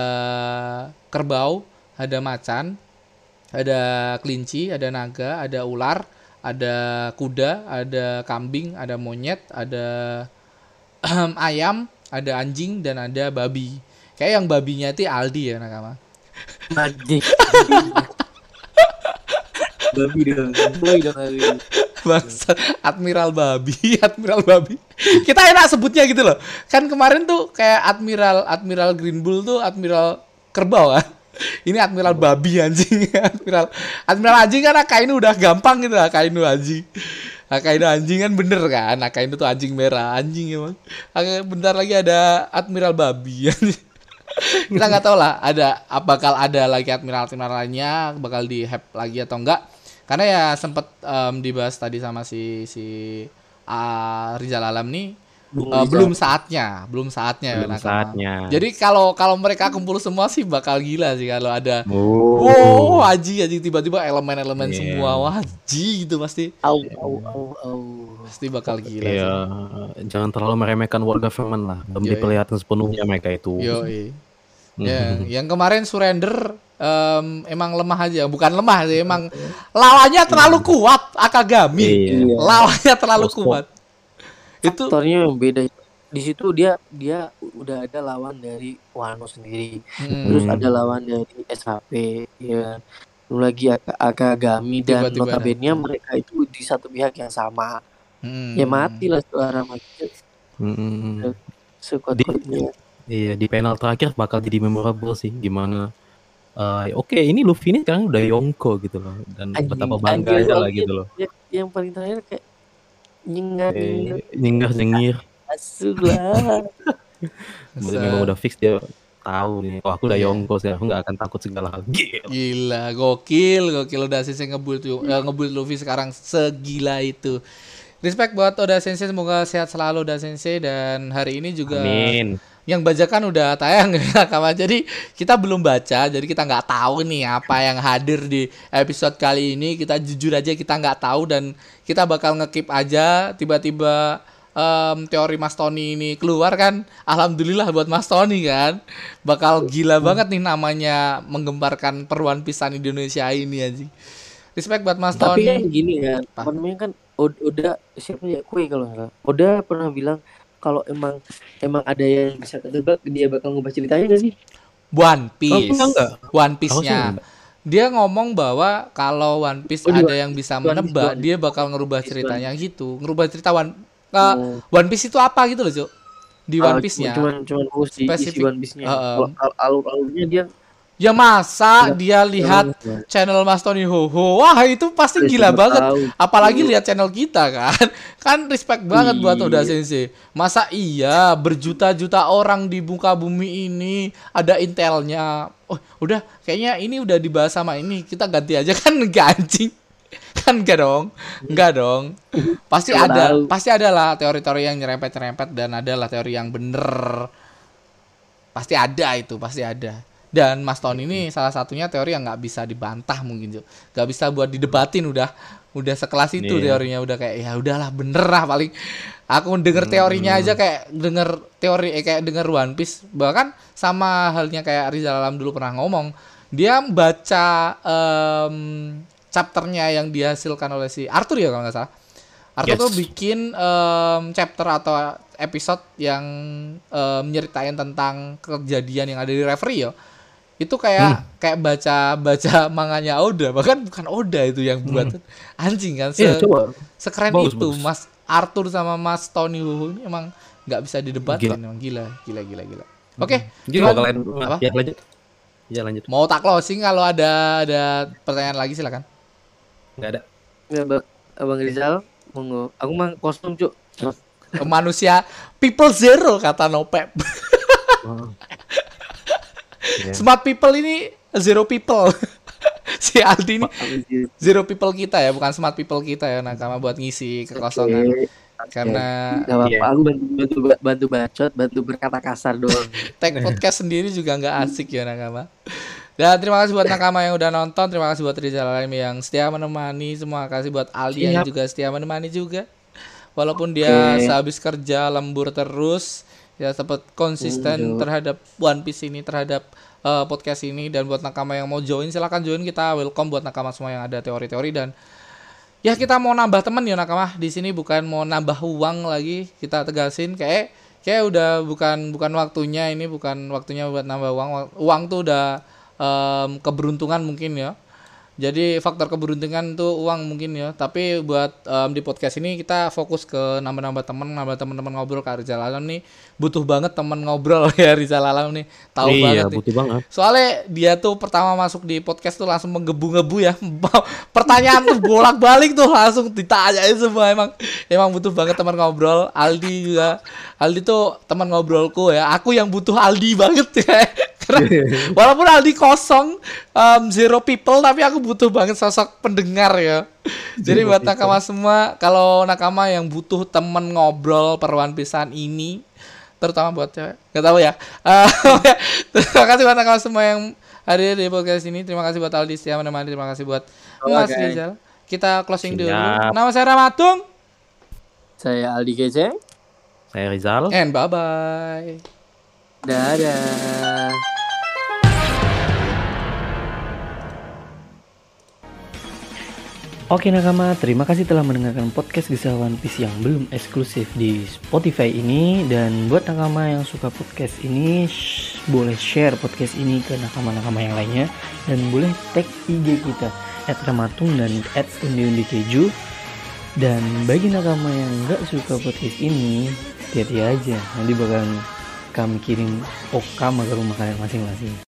kerbau, ada macan, ada kelinci, ada naga, ada ular, ada kuda, ada kambing, ada monyet, ada ayam, ada anjing dan ada babi. Kayak yang babinya itu Aldi ya nakama. Anjing. babi dong babi dong babi. Bangsa Admiral Babi, Admiral Babi. Kita enak sebutnya gitu loh. Kan kemarin tuh kayak Admiral Admiral Green Bull tuh Admiral Kerbau kan. Ini Admiral Babi anjing. Admiral Admiral anjing kan Akainu udah gampang gitu Akainu anjing. Akainu anjing kan bener kan. Akainu tuh anjing merah, anjing emang. Bentar lagi ada Admiral Babi anjing. Kita nggak tahu lah ada bakal ada lagi admiral admiral lainnya bakal di hack lagi atau enggak karena ya sempet em, dibahas tadi sama si si ah, Rizal Alam nih Rizal. belum saatnya belum saatnya Belum nakama. saatnya. jadi kalau kalau mereka kumpul semua sih bakal gila sih kalau ada Oh. wow haji haji tiba-tiba elemen-elemen Iya. semua wah haji gitu pasti au au au au pasti bakal gila Iya, sih. jangan terlalu meremehkan warga government lah. Belum diperlihatkan sepenuhnya mereka itu. Mhm. Ya, yang kemarin surrender em, emang lemah aja, bukan lemah sih, emang lawannya terlalu kuat Akagami. Iya. Lawannya terlalu kuat. Itu faktornya yang beda. Di situ dia dia udah ada lawan dari Wano sendiri. Mm, terus Hmm. ada lawan dari SHP ya belum lagi Aka- Akagami dan Tiba-tiba notabene mereka itu di satu pihak yang sama. Mm. ya mati lah suara mati Mm-mm. sekuat-kuatnya. Iya, di panel terakhir bakal jadi memorable sih gimana eh, oke ini Luffy ini sekarang udah Yonko gitu loh. Dan Anjing, betapa anjing, bangganya lah gitu loh. Ya, yang paling terakhir kayak nyengat Eh, nyengir nyengir. Asuk lah. Memang udah fix dia tahu nih. Oh aku udah Iya. Yonko sih aku nggak akan takut segala hal. Gila. Gila, gokil, gokil. Udah sensei ngebuild tuh, eh, ngebuild Luffy sekarang segila itu. Respect buat Oda Sensei, semoga sehat selalu Oda Sensei. Dan hari ini juga Amin yang bajakan udah tayang ya kawan jadi kita belum baca jadi kita nggak tahu nih apa yang hadir di episode kali ini. Kita jujur aja kita nggak tahu dan kita bakal ngekip aja. Tiba-tiba em, teori Mas Tony ini keluar kan alhamdulillah buat Mas Tony kan. Bakal gila banget nih namanya menggemparkan peruan pisan Indonesia ini anjing. Respect buat Mas tapi kan Tony gini kan Apa? apa namanya kan Oda siapa ya? Kue kalau nggak Oda pernah bilang kalau emang emang ada yang bisa ketebak dia bakal ngubah ceritanya gak sih One Oh, Piece enggak. One Piece-nya dia ngomong bahwa kalau One Piece Oh, ada yang bisa menebak, dia bakal ngerubah ceritanya gitu, ngerubah cerita One uh, Oh. One Piece itu apa gitu loh, Cuk. Di One Ah, Piece-nya. cuman cuman Spesifik. One Piece-nya al- alur-alurnya dia Ya masa Ya, dia lihat Ya, channel Mas Tony Hoho. Wah, itu pasti ya, gila banget. tahu. Apalagi lihat channel kita kan. Kan respect banget buat Oda Iya. Sensei. Masa iya berjuta-juta orang di muka bumi ini ada intelnya. Oh, udah kayaknya ini udah dibahas sama ini. Kita ganti aja kan gancing. kan enggak dong enggak dong pasti ada tahu. pasti ada lah teori-teori yang nyerempet-nyerempet dan ada lah teori yang bener pasti ada itu pasti ada dan Mas Tony ini salah satunya teori yang nggak bisa dibantah mungkin Jo nggak bisa buat didebatin udah. Udah sekelas itu Iya. teorinya udah kayak ya udahlah bener lah paling. Aku denger teorinya aja kayak denger teori eh, kayak denger One Piece. Bahkan sama halnya kayak Rizal Alam dulu pernah ngomong dia baca em, chapternya yang dihasilkan oleh si Arthur ya kalau nggak salah. Arthur Yes. tuh bikin em, chapter atau episode yang em, nyeritain tentang kejadian yang ada di referee ya itu kayak kayak baca baca manganya Oda bahkan bukan Oda itu yang buat anjing kan se- Iya, coba. sekeren Bagus, itu bagus. Mas Arthur sama Mas Tony Hu ini emang nggak bisa didebatin Gila. emang gila gila gila gila oke Jadi cuman- kalau kalian apa? ya lanjut. Ya lanjut. mau tak closing kalau ada ada pertanyaan lagi silakan Enggak ada. Ya, Bang, Abang Rizal, monggo. Aku mah kosong, Cuk. manusia people zero kata Nopep Ya. smart people ini zero people si Aldi ini zero people kita ya bukan smart people kita ya nakama buat ngisi kekosongan Oke. karena Gak apa-apa, Iya. aku bantu, bantu bantu bacot, bantu berkata kasar doang. tag podcast sendiri juga nggak asik ya nakama dan terima kasih buat nakama yang udah nonton terima kasih buat Rizal Alim yang setia menemani semua kasih buat Aldi yang juga setia menemani juga walaupun dia sehabis kerja lembur terus ya sempat konsisten Hmm, terhadap One Piece ini terhadap eh, podcast ini. Dan buat nakama yang mau join silakan join. Kita welcome buat nakama semua yang ada teori-teori. Dan ya kita mau nambah temen ya nakama. Di sini bukan mau nambah uang lagi. Kita tegasin. Kayak kayak udah bukan bukan waktunya. Ini bukan waktunya buat nambah uang. Uang tuh udah em, keberuntungan mungkin ya jadi faktor keberuntungan tuh uang mungkin ya tapi buat em, di podcast ini kita fokus ke nambah-nambah temen nambah teman-teman ngobrol ke Rizal Alam nih butuh banget temen ngobrol ya Rizal Alam nih tahu iya, banget nih butuh banget. Soalnya dia tuh pertama masuk di podcast tuh langsung menggebu-gebu ya. Pertanyaan tuh bolak-balik tuh langsung ditanyain semua emang emang butuh banget teman ngobrol. Aldi juga. Aldi tuh teman ngobrolku ya. Aku yang butuh Aldi banget ya. Karena walaupun Aldi kosong um, zero people tapi aku butuh banget sosok pendengar ya. Jadi buat nakama semua kalau nakama yang butuh temen ngobrol perwan pisan ini terutama buat cewek nggak tahu ya Eh, terima kasih buat nakama semua yang hadir di podcast ini terima kasih buat Aldi setia menemani terima kasih buat Mas Oke. Rizal kita closing dulu Siap. nama saya Ramatung Saya Aldi Kece. Saya Rizal. and bye bye Dadah. Oke nakama, terima kasih telah mendengarkan podcast Kisah One Piece yang belum eksklusif di Spotify ini. Dan buat nakama yang suka podcast ini, sh- boleh share podcast ini ke nakama-nakama yang lainnya. Dan boleh tag IG kita, at Ramatung dan at Keju Dan bagi nakama yang nggak suka podcast ini, hati-hati aja. Nanti bakal kami kirim okam ke rumah kalian masing-masing